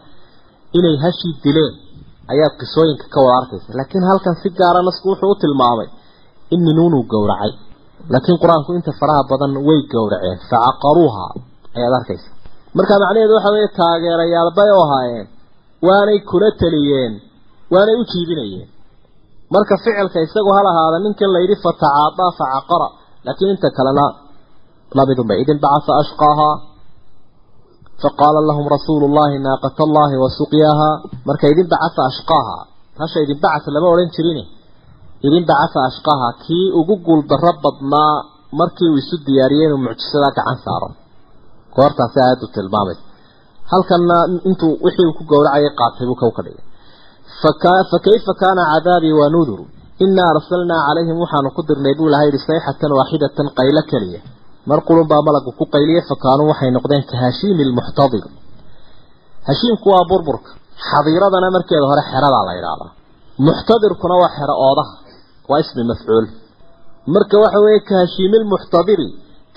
inay hashii dileen ayaad qisooyinka ka wada arkaysa. Laakiin halkan si gaara nasku wuxuu u tilmaamay in minuunuu gowracay. Laakiin qur'aanku inta faraha badan way gowraceen. Facaqaruuha ayaad arkaysa. Marka macnaheedu waxa weeye taageerayaal bay u ahaayeen. Waanay kula taliyeen. Waanay u jiibinayeen. Marka ficilka isagu hal ahaada ninkan layidhi fatacaadaa facaqara laakiin inta kalena lamidunba idin bacasa ashqaahaa faqaala lahum rasuulu llahi naaqata allahi wa suqyaaha marka idin bacasa ashqaaha hasha idin bacas lama odhan jirine idin bacasa ashqaaha kii ugu guuldarro badnaa markii uu isu diyaariyey inuu mucjisadaa gacan saaro goortaasi aayaddu tilmaamay halkanna intuu wixii uu ku gowracayay qaatay buu ka dhigay fa kayfa kaana cadaabii wa nudur inaa arsalnaa calayhim waxaanu ku dirnay buu ilahay yihi sayxatan waaxidatan qaylo keliya mar qulun baa malagu ku qayliyay fa kaanuu waxay noqdeen ka hashiimi hashiimku waa burburka. Xadiiradana markeeda hore xeradaa la yidhaahdaa. Muxtadirkuna waa xero oodaha. Waa ismi mafcuul. Marka waxa weeye ka hashiimi lmuxtadiri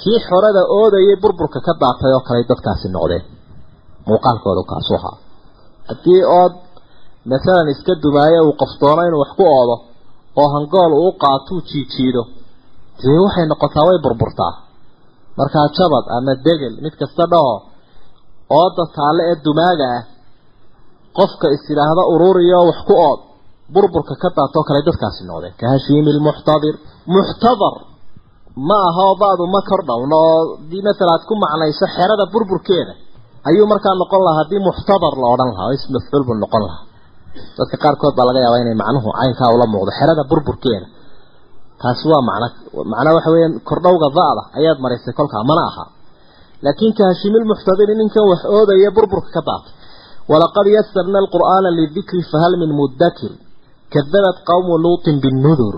kii xorada oodayay burburka ka daatay oo kale dadkaasi noqdeen. Muuqaalkooda kaasu ahaa haddii ood masalan iska dumaayo uu qofdoono inuu wax ku oodo oo hangool uu qaatuu jiijiido dee waxay noqotaa way burburtaa markaa jabad ama degel mid kasta dhaho ooda taalle ee dumaaga ah qofka is yidhaahda ururiyo wax ku ood burburka ka daatoo kale dadkaasi noqdeen ka hashiimi lmuxtadir muxtadar ma aha oo ba'du ma kor dhowno oo dii masala aad ku macnayso xerada burburkeeda ayuu markaa noqon lahaa. Haddii muxtadar la odhan lahaa oo ism mafcuul buu noqon lahaa. Dadka qaarkood baa laga yaabaa inay macnuhu caynkaa ula muuqdo. Xerada burburkeeda taasi waa macno macnaa waxa weeyaan kordhowga da'da ayaad maraysay kolkaa mana aha. Laakiin ka hashimil muxtadiri ninkan wax oodaya burburka ka daatay walaqad yasarna alqur'aana lidikri fahal min mudakir kadabat qawmu luutin binnudur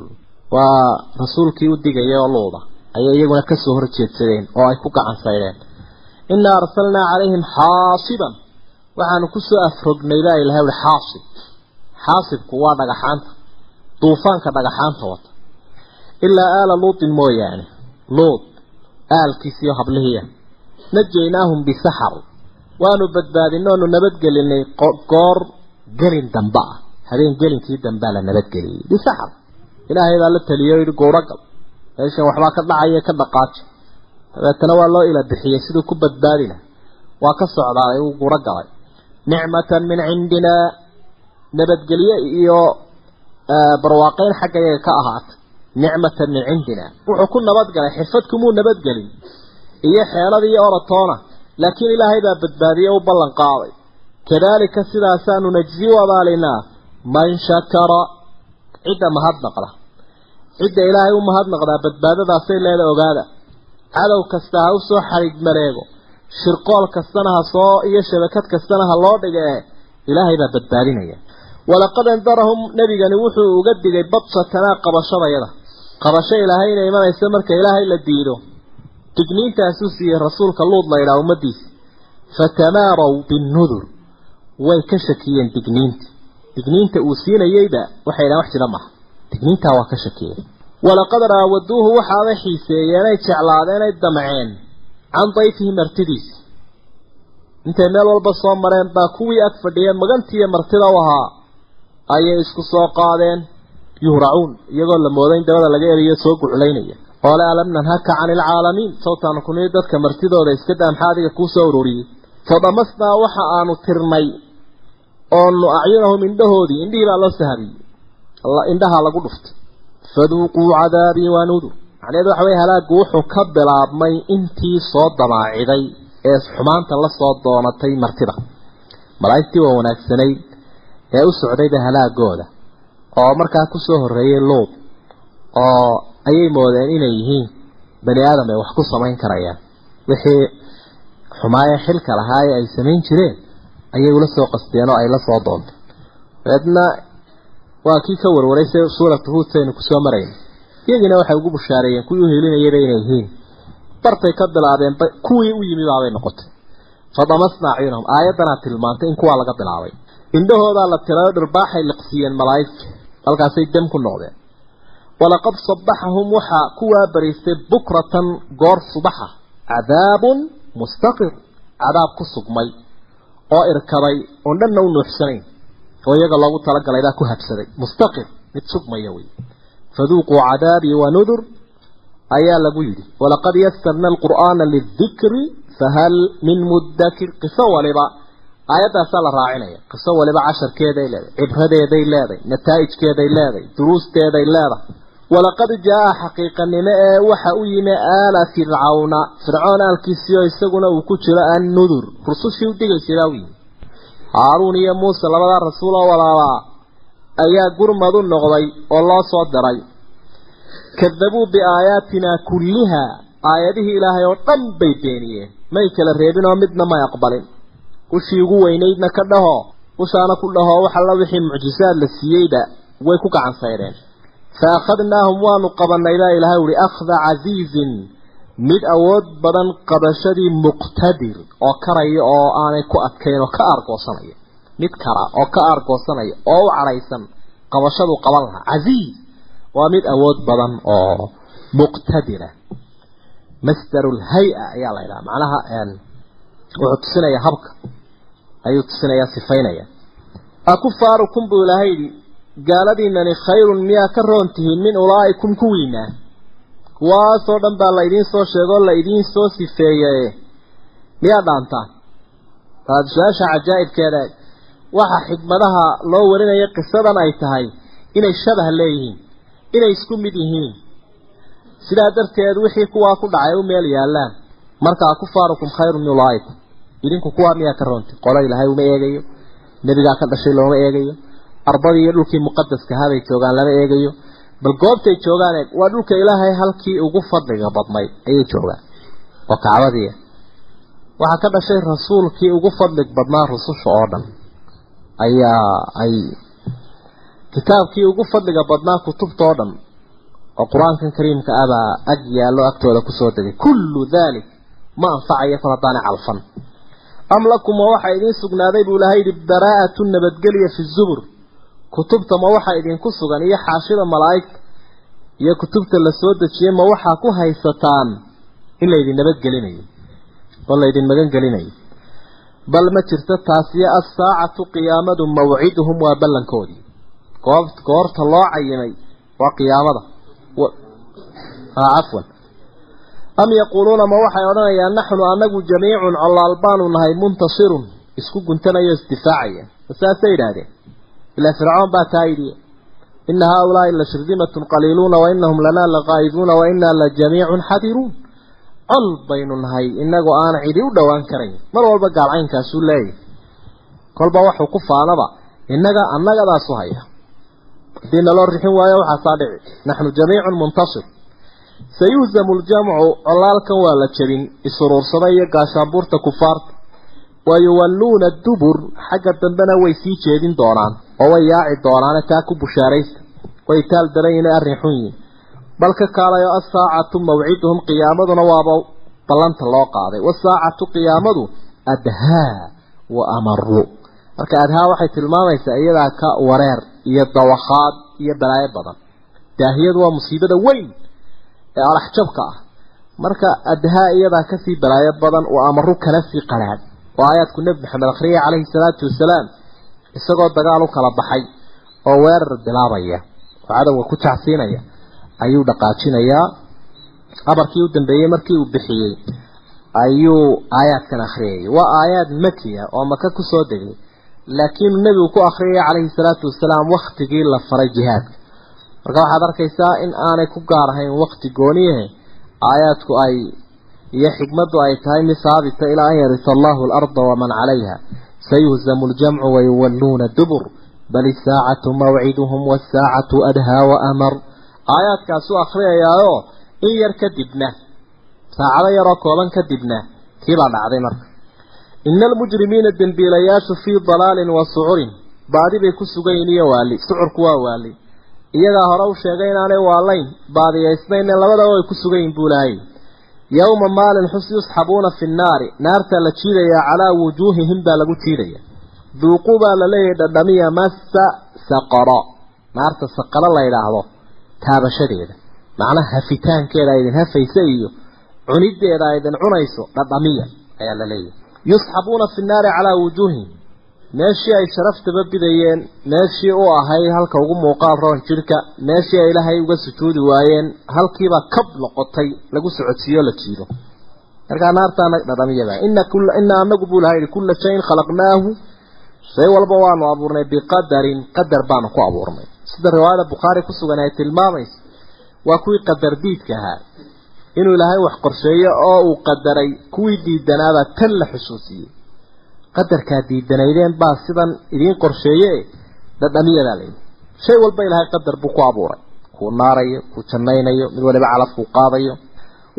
waa rasuulkii u digaya oo luuda. Ayay iyaguna ka soo horjeedsadeen oo ay ku gacan saydheen inaa arsalnaa calayhim xaasiban. Waxaanu ku soo afrognay baa ilahay ui xaasib. Xaasibku waa dhagaxaanta. Duufaanka dhagaxaanta wata ilaa aala luutin mooyaane. Luud aalkiisiyo hablihiya najaynaahum bisaxar. Waanu badbaadinay oonu nabadgelinay goor gelin damba. Ah habeen gelinkii dambaa la nabadgeliyey. Bisaxar. Ilaahay baa la taliyo o yihi gowragal meeshan waxbaa ka dhacaya ka dhaqaaji. Dabeetana waa loo ila bixiyey siduu ku badbaadi laha waa ka socdaaday uu guro galay nicmatan min cindinaa. Nabadgelye iyo barwaaqeyn xagga yaga ka ahaatay nicmatan min cindinaa wuxuu ku nabadgalay xirfad kumuu nabadgelin iyo xeelad iyo oratoona laakiin ilaahay baa badbaadiye u ballan qaaday. Kadaalika sidaasaanu najzi u abaalinaa man shakara cidda mahadnaqda cidda ilaahay u mahadnaqdaa badbaadadaasay leeda ogaada. Cadow kasta ha u soo xariig mareego. Shirqool kastana ha soo iyo shabakad kastana ha loo dhiga ee ilaahay baa badbaadinaya walaqad andarahum nebigani wuxuu uga digay badsatanaa qabashadayada qabasho ilaahay inay imanayso marka ilaahay la diido. Digniintaasuu siiyey rasuulka luud laydhaa ummadiisa fatamaaraw binnudur. Way ka shakiyeen digniinta digniinta uu siinayeyba waxay dhahan wax jira maha digniintaa waa ka shakiyeen. Walaqad raawaduuhu waxaabay xiiseeyeenay jeclaadeenay damceen can dayfihi martidiisa. Intay meel walba soo mareen baa kuwii ag fadhiyeen magantiiyo martida u ahaa ayay isku soo qaadeen. Yuhracuun iyagoo la mooday in dabada laga eriyo soo guclaynaya oole alam nanhaka cani ilcaalamiin sawtaanu kuniyo dadka martidooda iska daa maxaa adiga kuu soo ururiyey. Fadamasnaa waxa aanu tirnay oonu acyunahum indhahoodii indhihii baa loo sahabiyey indhahaa lagu dhuftay faduuquu cadaabii waa nudur macnaheedu waxa weye halaaggu wuxuu ka bilaabmay intii soo damaaciday ee xumaanta la soo doonatay martida. Malaa'igtii waa wanaagsanayd ee u socdayba halaagooda oo markaa ku soo horreeyey luub oo ayay moodeen inay yihiin bani aadam ay wax ku samayn karayaan. Wixii xumaaye xilka lahaa ee ay samayn jireen ayay ula soo qasteen oo ay la soo doontay dabeedna waa kii ka warwaray se suuratu huud saynu ku soo marayna iyagiina waxay ugu bushaareeyeen kuwii u helinayaba inay yihiin. Bartay ka bilaabeen kuwii u yimi baabay noqotay. Fadamasna acyunahum aayaddanaa tilmaantay in kuwaa laga bilaabay indhahoodaa la tirayo dhirbaaxay liqsiiyeen malaa'igta halkaasay dam ku noqdeen. Walaqad sabaxahum waxaa kuwaa bariistay bukratan goor subaxa cadaabun mustaqir cadaab ku sugmay oo irkaday oon dhanna u nuuxsanayn oo iyaga loogu talagalay baa ku habsaday. Mustaqir mid sugmaya wey faduuquu cadaabii wa ayaa lagu yidhi. Walaqad yasarna alqur'aana lidikri fahal min mudakir qiso waliba aayaddaasaa la raacinaya. Qiso waliba casharkeeday leedahay cibradeeday leedahay nataa'ijkeeday leedahay duruusteeday leedahay. Walaqad jaa xaqiiqanimo ee waxa u yimi aala fircawna fircoon aalkiisiio isaguna uu ku jiro annudur. Rusushii u digaysadaa u yimi. Haaruun iyo muuse labadaa rasuul oo walaabaa ayaa gurmad u noqday oo loo soo diray kadabuu biaayaatinaa kullihaa. Aayadihii ilaahay oo dhan bay beeniyeen. May kala reebin oo midna may aqbalin ushii ugu weynaydna ka dhaho ushaana ku dhaho wax alla wixii mucjisaad la siiyeyba way ku gacan saydheen fa akhadnaahum waanu qabanay baa ilaahay uhi akhda casiizin mid awood badan qabashadii muqtadir oo karaya oo aanay ku adkayn oo ka aargoosanaya mid kara oo ka aargoosanaya oo u cadhaysan qabashadu qaban lahaa. Casiiz waa mid awood badan oo muqtadira masdaru lhay-a ayaa la ydhaha macnaha wuxuu tusinayaa habka ayuu tusinayaa sifaynaya. Akufaarukum buu ilaahay yidhi gaaladiinani khayrun miyaa ka roon tihiin min ulaa'ikum kuwiinaa kuwaasoo dhan baa la idiin soo sheegoo la idiin soo sifeeye. Miyaa dhaantaan taad su'aasha cajaa'ibkeeda waxa xikmadaha loo warinaya qisadan ay tahay inay shabah leeyihiin inay isku mid yihiin. Sidaa darteed wixii kuwaa ku dhacay u meel yaallaan markaa kufaarukum khayrun min ulaa'ikum idinku kuwaa miyaa ka roonti. Qolo ilaahay uma eegayo. Nebigaa ka dhashay looma eegayo. Ardadii iyo dhulkii muqadaska habay joogaan lama eegayo. Bal goobtay joogaan eeg waa dhulka ilaahay halkii ugu fadliga badnayd ayay joogaan. Oo kacbadii waxaa ka dhashay rasuulkii ugu fadlig badnaa rususha oo dhan. Ayaa ay kitaabkii ugu fadliga badnaa kutubtoo dhan oo qur'aankan kariimka ah baa ag yaallo agtooda ku soo degay. Kullu daalik ma anfacayo kol haddaanay calfan am lakum ma waxaa idiin sugnaaday buu ilahay yidhi baraa'atu nabadgelya fi zubur. Kutubta ma waxaa idinku sugan iyo xaashida malaa'igta iyo kutubta la soo dejiyey ma waxaa ku haysataan in laydin nabadgelinayo oo laydin magan gelinayo bal ma jirto taasiyo assaacatu qiyaamadu mawciduhum waa ballankoodii goob goorta loo cayimay waa qiyaamada. Cafwan am yaquuluuna ma waxay odhanayaan naxnu anagu jamiicun colaal baanu nahay muntasirun. Isku guntanayo isdifaacaya. Saasay yidhaahdeen? Ilaa fircoon baa taa yidhi ina haaulaai la shirdimatun qaliiluuna wa inahum lanaa laqaa'iduuna wa inaa la jamiicun xadiruun. Col baynu nahay inagoo aan cidi u dhowaan karayn. Mar walba gaalcaynkaasuu leeyahy kolba waxuu ku faanaba innaga annagadaasu haya haddii naloo rixin waayo waxaasaa dhici. Naxnu jamiicun muntasir sayuhzamu ljamcu colaalkan waa la jebin isuruursada iyo gaashaanbuurta kufaarta wayuwalluuna dubur xagga dambena way sii jeedin doonaan oo way yaaci doonaane taa ku bushaaraysta. Way taal daran yihiin arrin xun yihiin bal ka kaalayo asaacatu mawciduhum qiyaamaduna waaba ballanta loo qaaday. Wasaacatu qiyaamadu adhaa wa amaru marka adhaa waxay tilmaamaysaa iyadaa ka wareer iyo dawakhaad iyo balaayo badan. Daahiyadu waa musiibada weyn ee alaxjabka ah. Marka adhaa iyadaa ka sii balaayo badan wa amaru kana sii qaraad oo aayaadku nebi maxamed akhriyay calayhi salaatu wasalaam isagoo dagaal u kala baxay oo weerar bilaabaya. Oo cadowga ku jacsiinaya ayuu dhaqaajinayaa. Amarkii u dambeeyey markii uu bixiyey ayuu aayaadkan akhriyayay waa aayaad makiya oo maka ku soo degay laakiin nebigu ku akhriyay calayhi salaatu wasalaam waktigii la faray jihaadka marka waxaad arkaysaa in aanay ku gaar ahayn wakti gooniyahe aayaadku ay iyo xikmaddu ay tahay mid saabita ilaa an yarisa allahu alarda waman calayha. Sayuhzamu ljamcu wayuwalluuna dubur bal isaacatu mawciduhum wasaacatu adhaa waamar aayaadkaasuu akhriyayaaoo in yar kadibna saacado yaroo kooban kadibna kiibaa dhacday marka. Ina almujrimiina dembiilayaashu fii dalaalin wa sucurin baadi bay ku sugan yihiin iyo waali sucurku waa waali iyagaa hore u sheegay inaanay waalayn baadiyaysnayn labadaba way ku sugan yihiin buu lahay yowma maalin xus yusxabuuna fi nnaari naartaa la jiidayaa calaa wujuuhihim baa lagu jiidaya. Duuquu baa la leeyahay dhadhamiya massa saqaro. Naarta saqaro la yidhaahdo taabashadeeda. Macnaha hafitaankeeda idin hafaysa iyo cunideeda idin cunayso dhadhamiya ayaa la leeyahay. Yusxabuuna fi nnaari calaa wujuuhihim meeshii ay sharaftaba bidayeen meeshii u ahayd halka ugu muuqaal roon jidhka meeshii ay ilaahay uga sujuudi waayeen halkiiba kab noqotay lagu socodsiiyo la jiido markaa naartaana dhadhamiyada ina kulla ina anagu buu laha yidhi kulla shayin khalaqnaahu. Shay walba waanu abuurnay biqadarin qadar baanu ku abuurnay. Sida riwaayada bukhaari ku sugan ay tilmaamayso waa kuwii qadar diidka ahaa. Inuu ilaahay wax qorsheeyo oo uu qadaray kuwii diidanaabaa tan la xusuusiyey qadarkaa diidanaydeen baa sidan idiin qorsheeye dhadhamiyadaa layidhi shay walba ilaahay qadar buu ku abuuray. Kuu naarayo kuu jannaynayo mid waliba calafkuu qaadayo.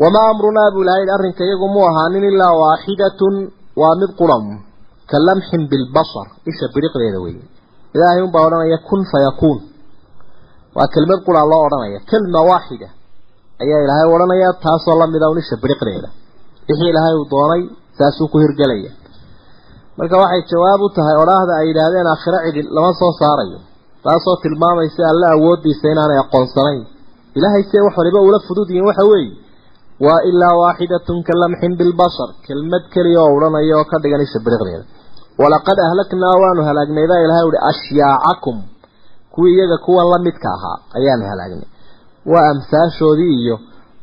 Wamaa amrunaa buu ilahay arrinka iyagu mu ahaanin ilaa waaxidatun waa mid qulam ka lamxin bilbasar isha biriqdeeda weeye. Ilaahay unbaa odhanaya kun fayakuun waa kelmad qura loo odhanaya. Kelma waaxida ayaa ilaahay odhanaya taasoo lamida un isha biriqdeeda. Wixii ilaahay uu doonay saasuu ku hirgelaya marka waxay jawaab u tahay odhaahda ay yidhaahdeen aakhiro cidi lama soo saarayo. Taasoo tilmaamaysa alle awooddiisa inaanay aqoonsanayn. Ilaahay see wax waliba ula fudud yihiin waxa weeye. Waa ilaa waaxidatun ka lamxin bilbashar kelmad keliya oo odhanaya oo ka dhigan isha biriqdeeda. Walaqad ahlaknaa waanu halaagnay baa ilahay uhi ashyaacakum kuwii iyaga kuwan la midka ahaa ayaanu halaagnay waa amsaashoodii iyo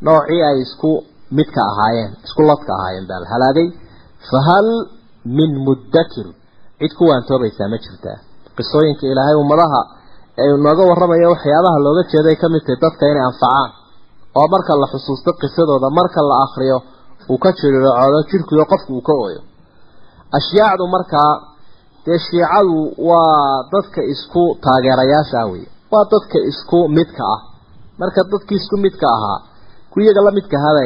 noocii ay isku midka ahaayeen isku ladka ahaayeen baa la halaagay. Fahal min muddakir cid ku waantoobaysaa ma jirtaa qisooyinka ilaahay ummadaha ee nooga warramaya waxyaabaha looga jeeday ka mid tahay dadka inay anfacaan. Oo marka la xusuusto qisadooda marka la akriyo uu ka jiriracoodo jirkiyo qofku uu ka ooyo. Ashyaacdu markaa dee shiicadu waa dadka isku taageerayaasha wey waa dadka isku midka ah. Marka dadkii isku midka ahaa ku iyaga la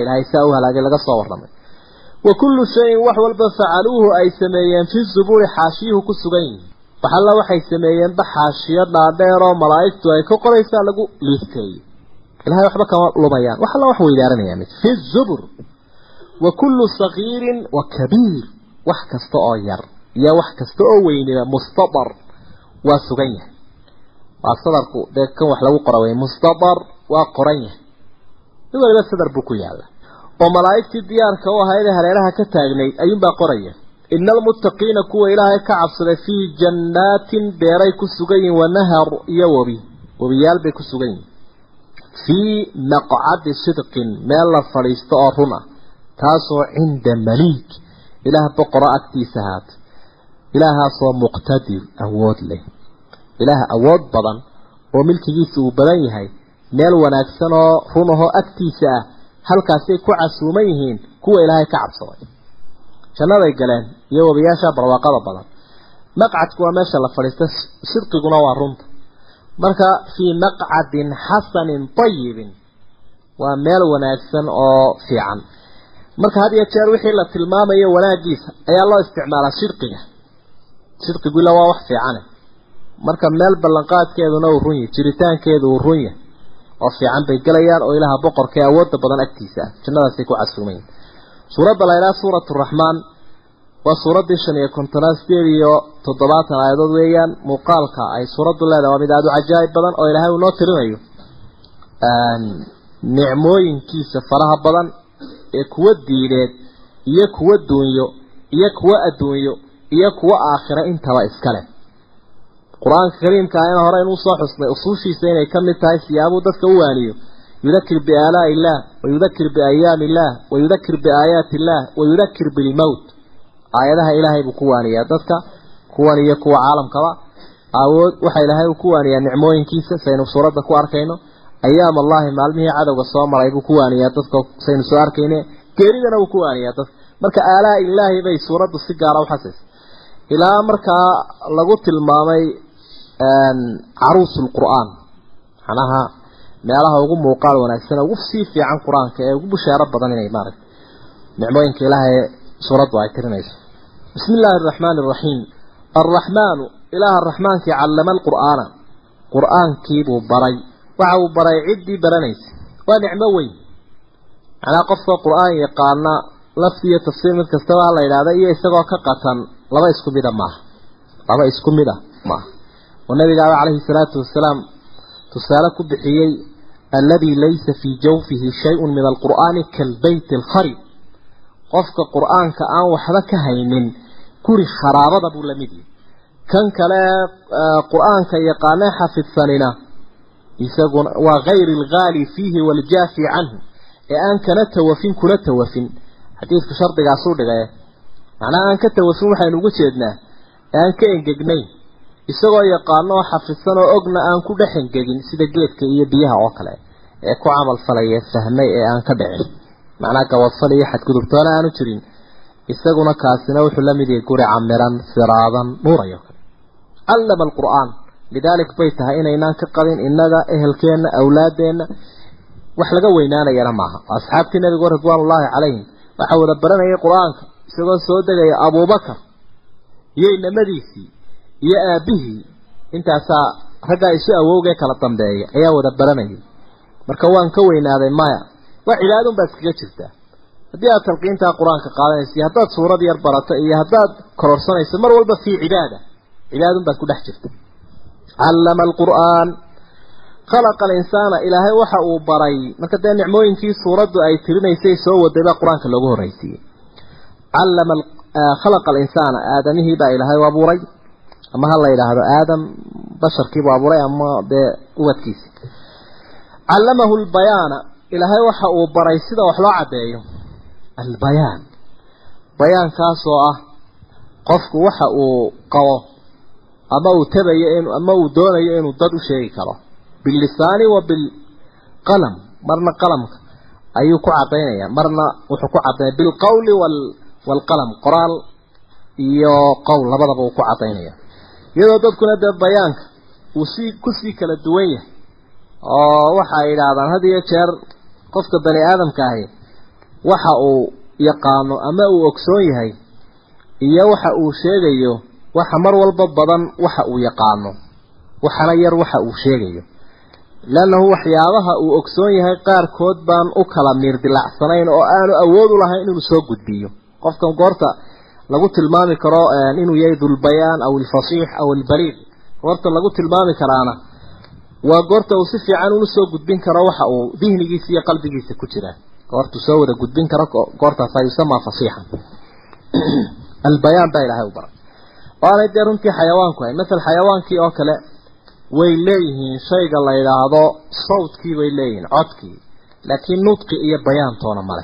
ilaahay saa u halaagay laga soo warramay wa kullu shayin wax walba facaluuhu ay sameeyeen fi zubuuri xaashiyuhu ku sugan yihiin waxalla waxay sameeyeen baxaashiyo dhaadheer oo malaa'igtu ay ka qoraysaa lagu liisteeyey ilahay waxba kama lumayaan. Wax alla wax weydaaranayaan fi zubur. Wa kullu sagiirin wa kabiir. Wax kasta oo yar iyo wax kasta oo weyniba oo malaa'igtii diyaarka u ahayd ee hareeraha ka taagnayd ayuunbaa qoraya. Ina almuttaqiina kuwa ilaahay ka cabsaday fii jannaatin beeray ku sugan yihiin wanahar iyo webi webiyaal bay ku sugan yihiin fii maqcadi sidqin meel la fadhiisto oo run ah. Taasoo cinda maliik. Ilaah boqoro agtiisa haata ilaahaasoo muqtadir awood leh. Ilaah awood badan oo milkigiisa uu badan yahay. Meel wanaagsan oo run ahoo agtiisa ah halkaasay ku casuuman yihiin kuwa ilaahay ka cabsaday jannaday galeen iyo wabayaasha barwaaqada badan. Maqcadku waa meesha la fadhiista sidqiguna waa runta. Marka fii maqcadin xasanin tayibin waa meel wanaagsan oo fiican. Marka had iyo jeer wixii la tilmaamayo wanaagiisa ayaa loo isticmaalaa sidqiga sidqigu ila waa wax fiicane marka meel ballanqaadkeeduna uu run yahay jiritaankeedu uu run yahay oo fiican bay gelayaan oo ilaaha boqorka ee awoodda badan agtiisa ah. Jannadaasay ku casuumayin suuradda la yidhaha suuratu raxmaan waa suuraddii shan iyo kontonaad sideed iyo toddobaatan aayadood weeyaan. Muuqaalka ay suuraddu leedahay waa mid aada u cajaa'ib badan oo ilaahay uu noo tirinayo. Nicmooyinkiisa faraha badan ee kuwa diineed iyo kuwa duunyo iyo kuwa adduunyo iyo kuwa aakhira intaba iskale qur'aanka kariimka ayna hore inuu soo xusnay usuushiisa inay ka mid tahay siyaabuu dadka u waaniyo. Yudakir biaalaa'i illaah wayudakir biayaami illaah wayudakir biaayaati illaah wayudakir bilmowt aayadaha ilaahay buu ku waaniyaa dadka kuwan iyo kuwa caalamkaba. Awood waxa ilaahay uu ku waaniyaa nicmooyinkiisa saynu suuradda ku arkayno. Ayaam allahi maalmihii cadowga soo maray buu ku waaniyaa dadka saynu soo arkayne geeridana wuu ku waaniyaa dadka. Marka aalaa ilaahi bay suuraddu si gaara u ilaa markaa lagu tilmaamay caruusul qur'aan. Macnaha meelaha ugu muuqaal wanaagsan ugu sii fiican qur'aanka ee ugu bushaaro badan inay maaragtay. Nicmooyinka ilaahay suuraddu ay tirinayso. Bismi illaahi araxmaani araxiim alraxmaanu ilaaha raxmaankii callama alqur'aana. Qur'aankiibuu baray. Waxa uu baray ciddii baranaysa. Waa nicmo weyn. Macnaha qofka qur'aan yaqaana lafti iyo tafsiir mid kastaba ha la yidhahda iyo isagoo ka qatan laba isku mida maaha. Laba isku mid ah maaha oo nabigaaba calayhi salaatu wasalaam tusaale ku bixiyey alladii laysa fii jawfihi shay-un min alqur'aani kaalbeyti alkharib. Qofka qur'aanka aan waxba ka haynin guri kharaabada buu la mid kan kale qur'aanka yaqaanee xafidsanina isaguna waa gayri alghaali fiihi waaljaafi canhu ee aan kana tawafin kuna tawafin. Xadiidku shardigaasuu dhigay. Macnaha aan ka tawafin waxaynu ugu jeednaa ee aan ka engegnayn isagoo yaqaano oo xafidsan oo ogna aan ku dhex engegin sida geedka iyo biyaha oo kale ee ku camal falaya fahmay ee aan ka dhicin. Macnaha gabadfal iyo xadgudubtoona aanu jirin. Isaguna kaasina wuxuu la mid yahay guri camiran siraadan nuurayo kale. Callama alqur'aan. Lidaalik bay tahay inaynaan ka qabin innaga ehelkeenna awlaadeenna. Wax laga weynaanayana maaha. Asxaabtii nabigu ridwaanullaahi calayhim waxaa wada baranayay qur'aanka isagoo soo degaya abuubakar. Iyo inamadiisii iyo aabihii intaasaa raggaa isu awowgee kala dambeeya ayaa wada baranayay. Marka waan ka weynaaday maya waa cibaadun baa iskaga jirtaa haddii aad talqiintaa qur'aanka qaadanayso iyo haddaad suurad yar barato iyo haddaad kororsanayso mar walba fii cibaada cibaadun baad ku dhex jirta. Callama alqur'aan. Khalaqa alinsaana ilaahay waxa uu baray. Marka dee nicmooyinkii suuraddu ay tirinaysay soo waday baa qur'aanka loogu horraysiiyey callama khalaqa alinsaana aadamihii baa ilaahay u abuuray ama ha la yidhaahdo aadam basharkiibuu abuuray ama dee ubadkiisi callamahu lbayaana ilaahay waxa uu baray sida wax loo caddeeyo. Albayaan. Bayaankaasoo ah qofku waxa uu qabo ama uu tabayo in ama uu doonayo inuu dad u sheegi karo. Billisaani wa bilqalam. Marna qalamka ayuu ku caddaynaya marna wuxuu ku caddaynaya bilqawli wal waalqalam qoraal iyo qowl labadaba uu ku caddaynaya iyadoo dadkuna dee bayaanka uu sii ku sii kala duwan yahay. Oo waxa ay yidhaahdaan had iyo jeer qofka bani aadamka ahi waxa uu yaqaano ama uu ogsoon yahay iyo waxa uu sheegayo waxa mar walba badan waxa uu yaqaano waxana yar waxa uu sheegayo. Lannahu waxyaabaha uu ogsoon yahay qaarkood baan u kala miir dilacsanayn oo aanu awood u lahayn inuu soo gudbiyo. Qofkan goorta lagu tilmaami karo inuu yahay dulbayaan aw ilfasiix aw ilbaliiq goorta lagu tilmaami karaana waa goorta uu si fiican unu soo gudbin karo waxa uu dihnigiisa iyo qalbigiisa ku jira goortuu soo wada gudbin karo goortaas yusamaa fasiixan. Albayaan baa ilaahay u baray. Waanay dee runtii xayawaanku hay masal xayawaankii oo kale way leeyihiin shayga la yidhaahdo sawtkii bay leeyihiin codkii. Laakiin nudqi iyo bayaantoona male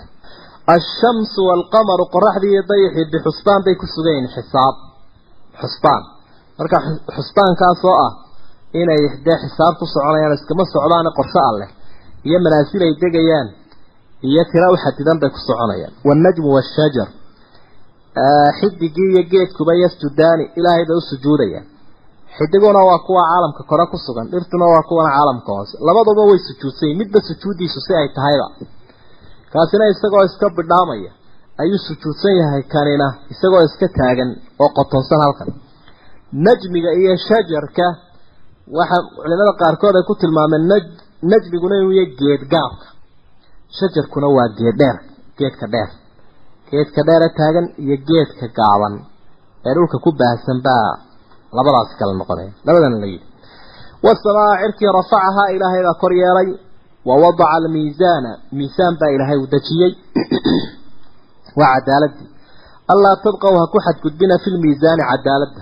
ashamsu waalqamaru qoraxdii iyo dayixii bixusbaan bay ku sugan yihiin xisaab. Xusbaan marka xusbaankaasoo ah inay dee xisaab ku soconayaan iskama socdaane qorshe alleh iyo manaasil ay degayaan iyo tira u bay ku soconayaan. Waalnajmu waashajar xidigii iyo geedkuba yasjudaani ilaahay bay u sujuudayaan. Xidiguna waa kuwa caalamka kore ku sugan dhirtuna waa kuwana caalamka hoose. Labaduba way sujuudsan midba sujuuddiisu si ay tahayba kaasina isagoo iska bidhaamaya ayuu sujuudsan yahay kanina isagoo iska taagan oo qotonsan halkan. Najmiga iyo shajarka waxa culimada qaarkood ay ku tilmaameen naj najmiguna inuu yahay geed gaabka. Shajarkuna waa geed dheer geedka dheer. Geedka dheere taagan iyo geedka gaaban ee dhulka ku baahsan baa labadaas kala noqonaya labadana la yidhi. Wasamaa cirkii rafacahaa ilaahay baa kor yeelay wa wadaca almiisaana miisaan baa ilaahay u dejiyey waa cadaaladii allaa tadqaw ha ku xadgudbina fi lmiisaani cadaaladda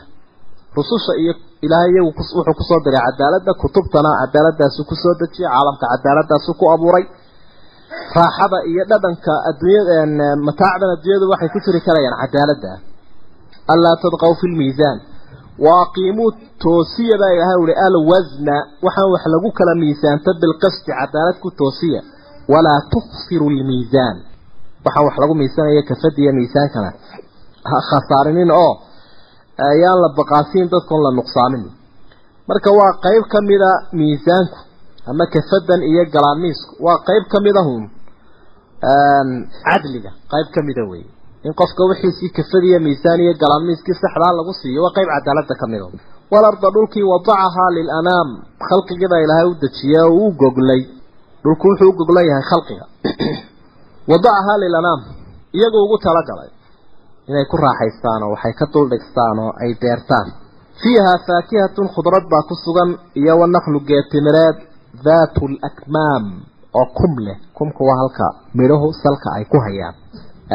rususha iyo ilaahay iyagu wuxuu ku soo diray cadaaladda kutubtana cadaaladaasu ku soo dejiyay caalamka cadaaladaasu ku abuuray raaxada iyo dhadhanka adduunyada mataacdan adduunyadu waxay ku jiri karayaan cadaaladda allaa tadqaw fi lmiisaan waaqiimuu toosiya baa ilaahay uhi alwasna waxaan wax lagu kala miisaanta bilqisdi cadaalad ku toosiya. Walaa tuksiru lmiisaan waxaan wax lagu miisanaya kafadiya miisaankana. Ha khasaarinin oo ayaan la baqaasiin dadkon la nuqsaamin. Marka waa qayb ka mida miisaanku ama kafadan iyo galaamiisku waa qayb ka mid ahun cadliga qayb ka mida weeye in qofka wixiisii kafadiya miisaan iyo galaamiiskii saxdaa lagu siiyo waa qayb cadaaladda ka mida walarda dhulkii wadacahaa lilanaam. Khalqigiibaa ilaahay u dejiyey oo uu goglay. Dhulku wuxuu u goglan yahay khalqiga. Wadacahaa lilanaam iyagu ugu talagalay inay ku raaxaystaan oo waxay ka duldhigstaan oo ay beertaan. Fiihaa faakihatun khudrad baa ku sugan iyo wanaklu geetimireed daatu lakmaam oo kum leh. Kumka waa halka midhahu salka ay ku hayaan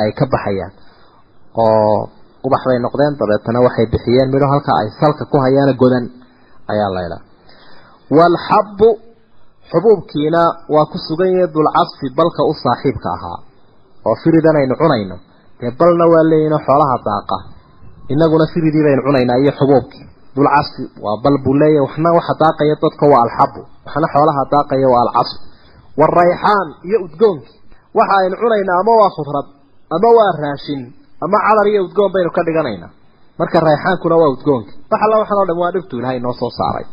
ay ka baxayaan oo ubax bay noqdeen dabeetana waxay bixiyeen midho halka ay salka ku hayaan godan ayaa laydhaa waalxabbu xubuubkiina waa ku sugan yahay dulcasfi balka u saaxiibka ahaa oo firidan aynu cunayno. Dee balna waa leeyihiin xoolaha daaqa. Inaguna firidii baynu cunaynaa iyo xubuubkii dulcasfi waa bal buu leeyahay waxna waxa daaqaya dadka waa alxabu waxna xoolaha daaqaya waa alcasf waarayxaan iyo udgoonkii waxa aynu cunaynaa ama waa khudrad ama waa raashin ama cadar iyo udgoon baynu ka dhiganaynaa marka rayxaankuna waa udgoonkii wax alla waxan o dham waa dhirtu ilahay noo soo saaray.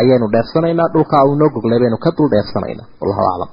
Ayaynu dheefsanaynaa dhulkaa uu noo goglay baynu ka dul dheefsanaynaa. Wallahu aclam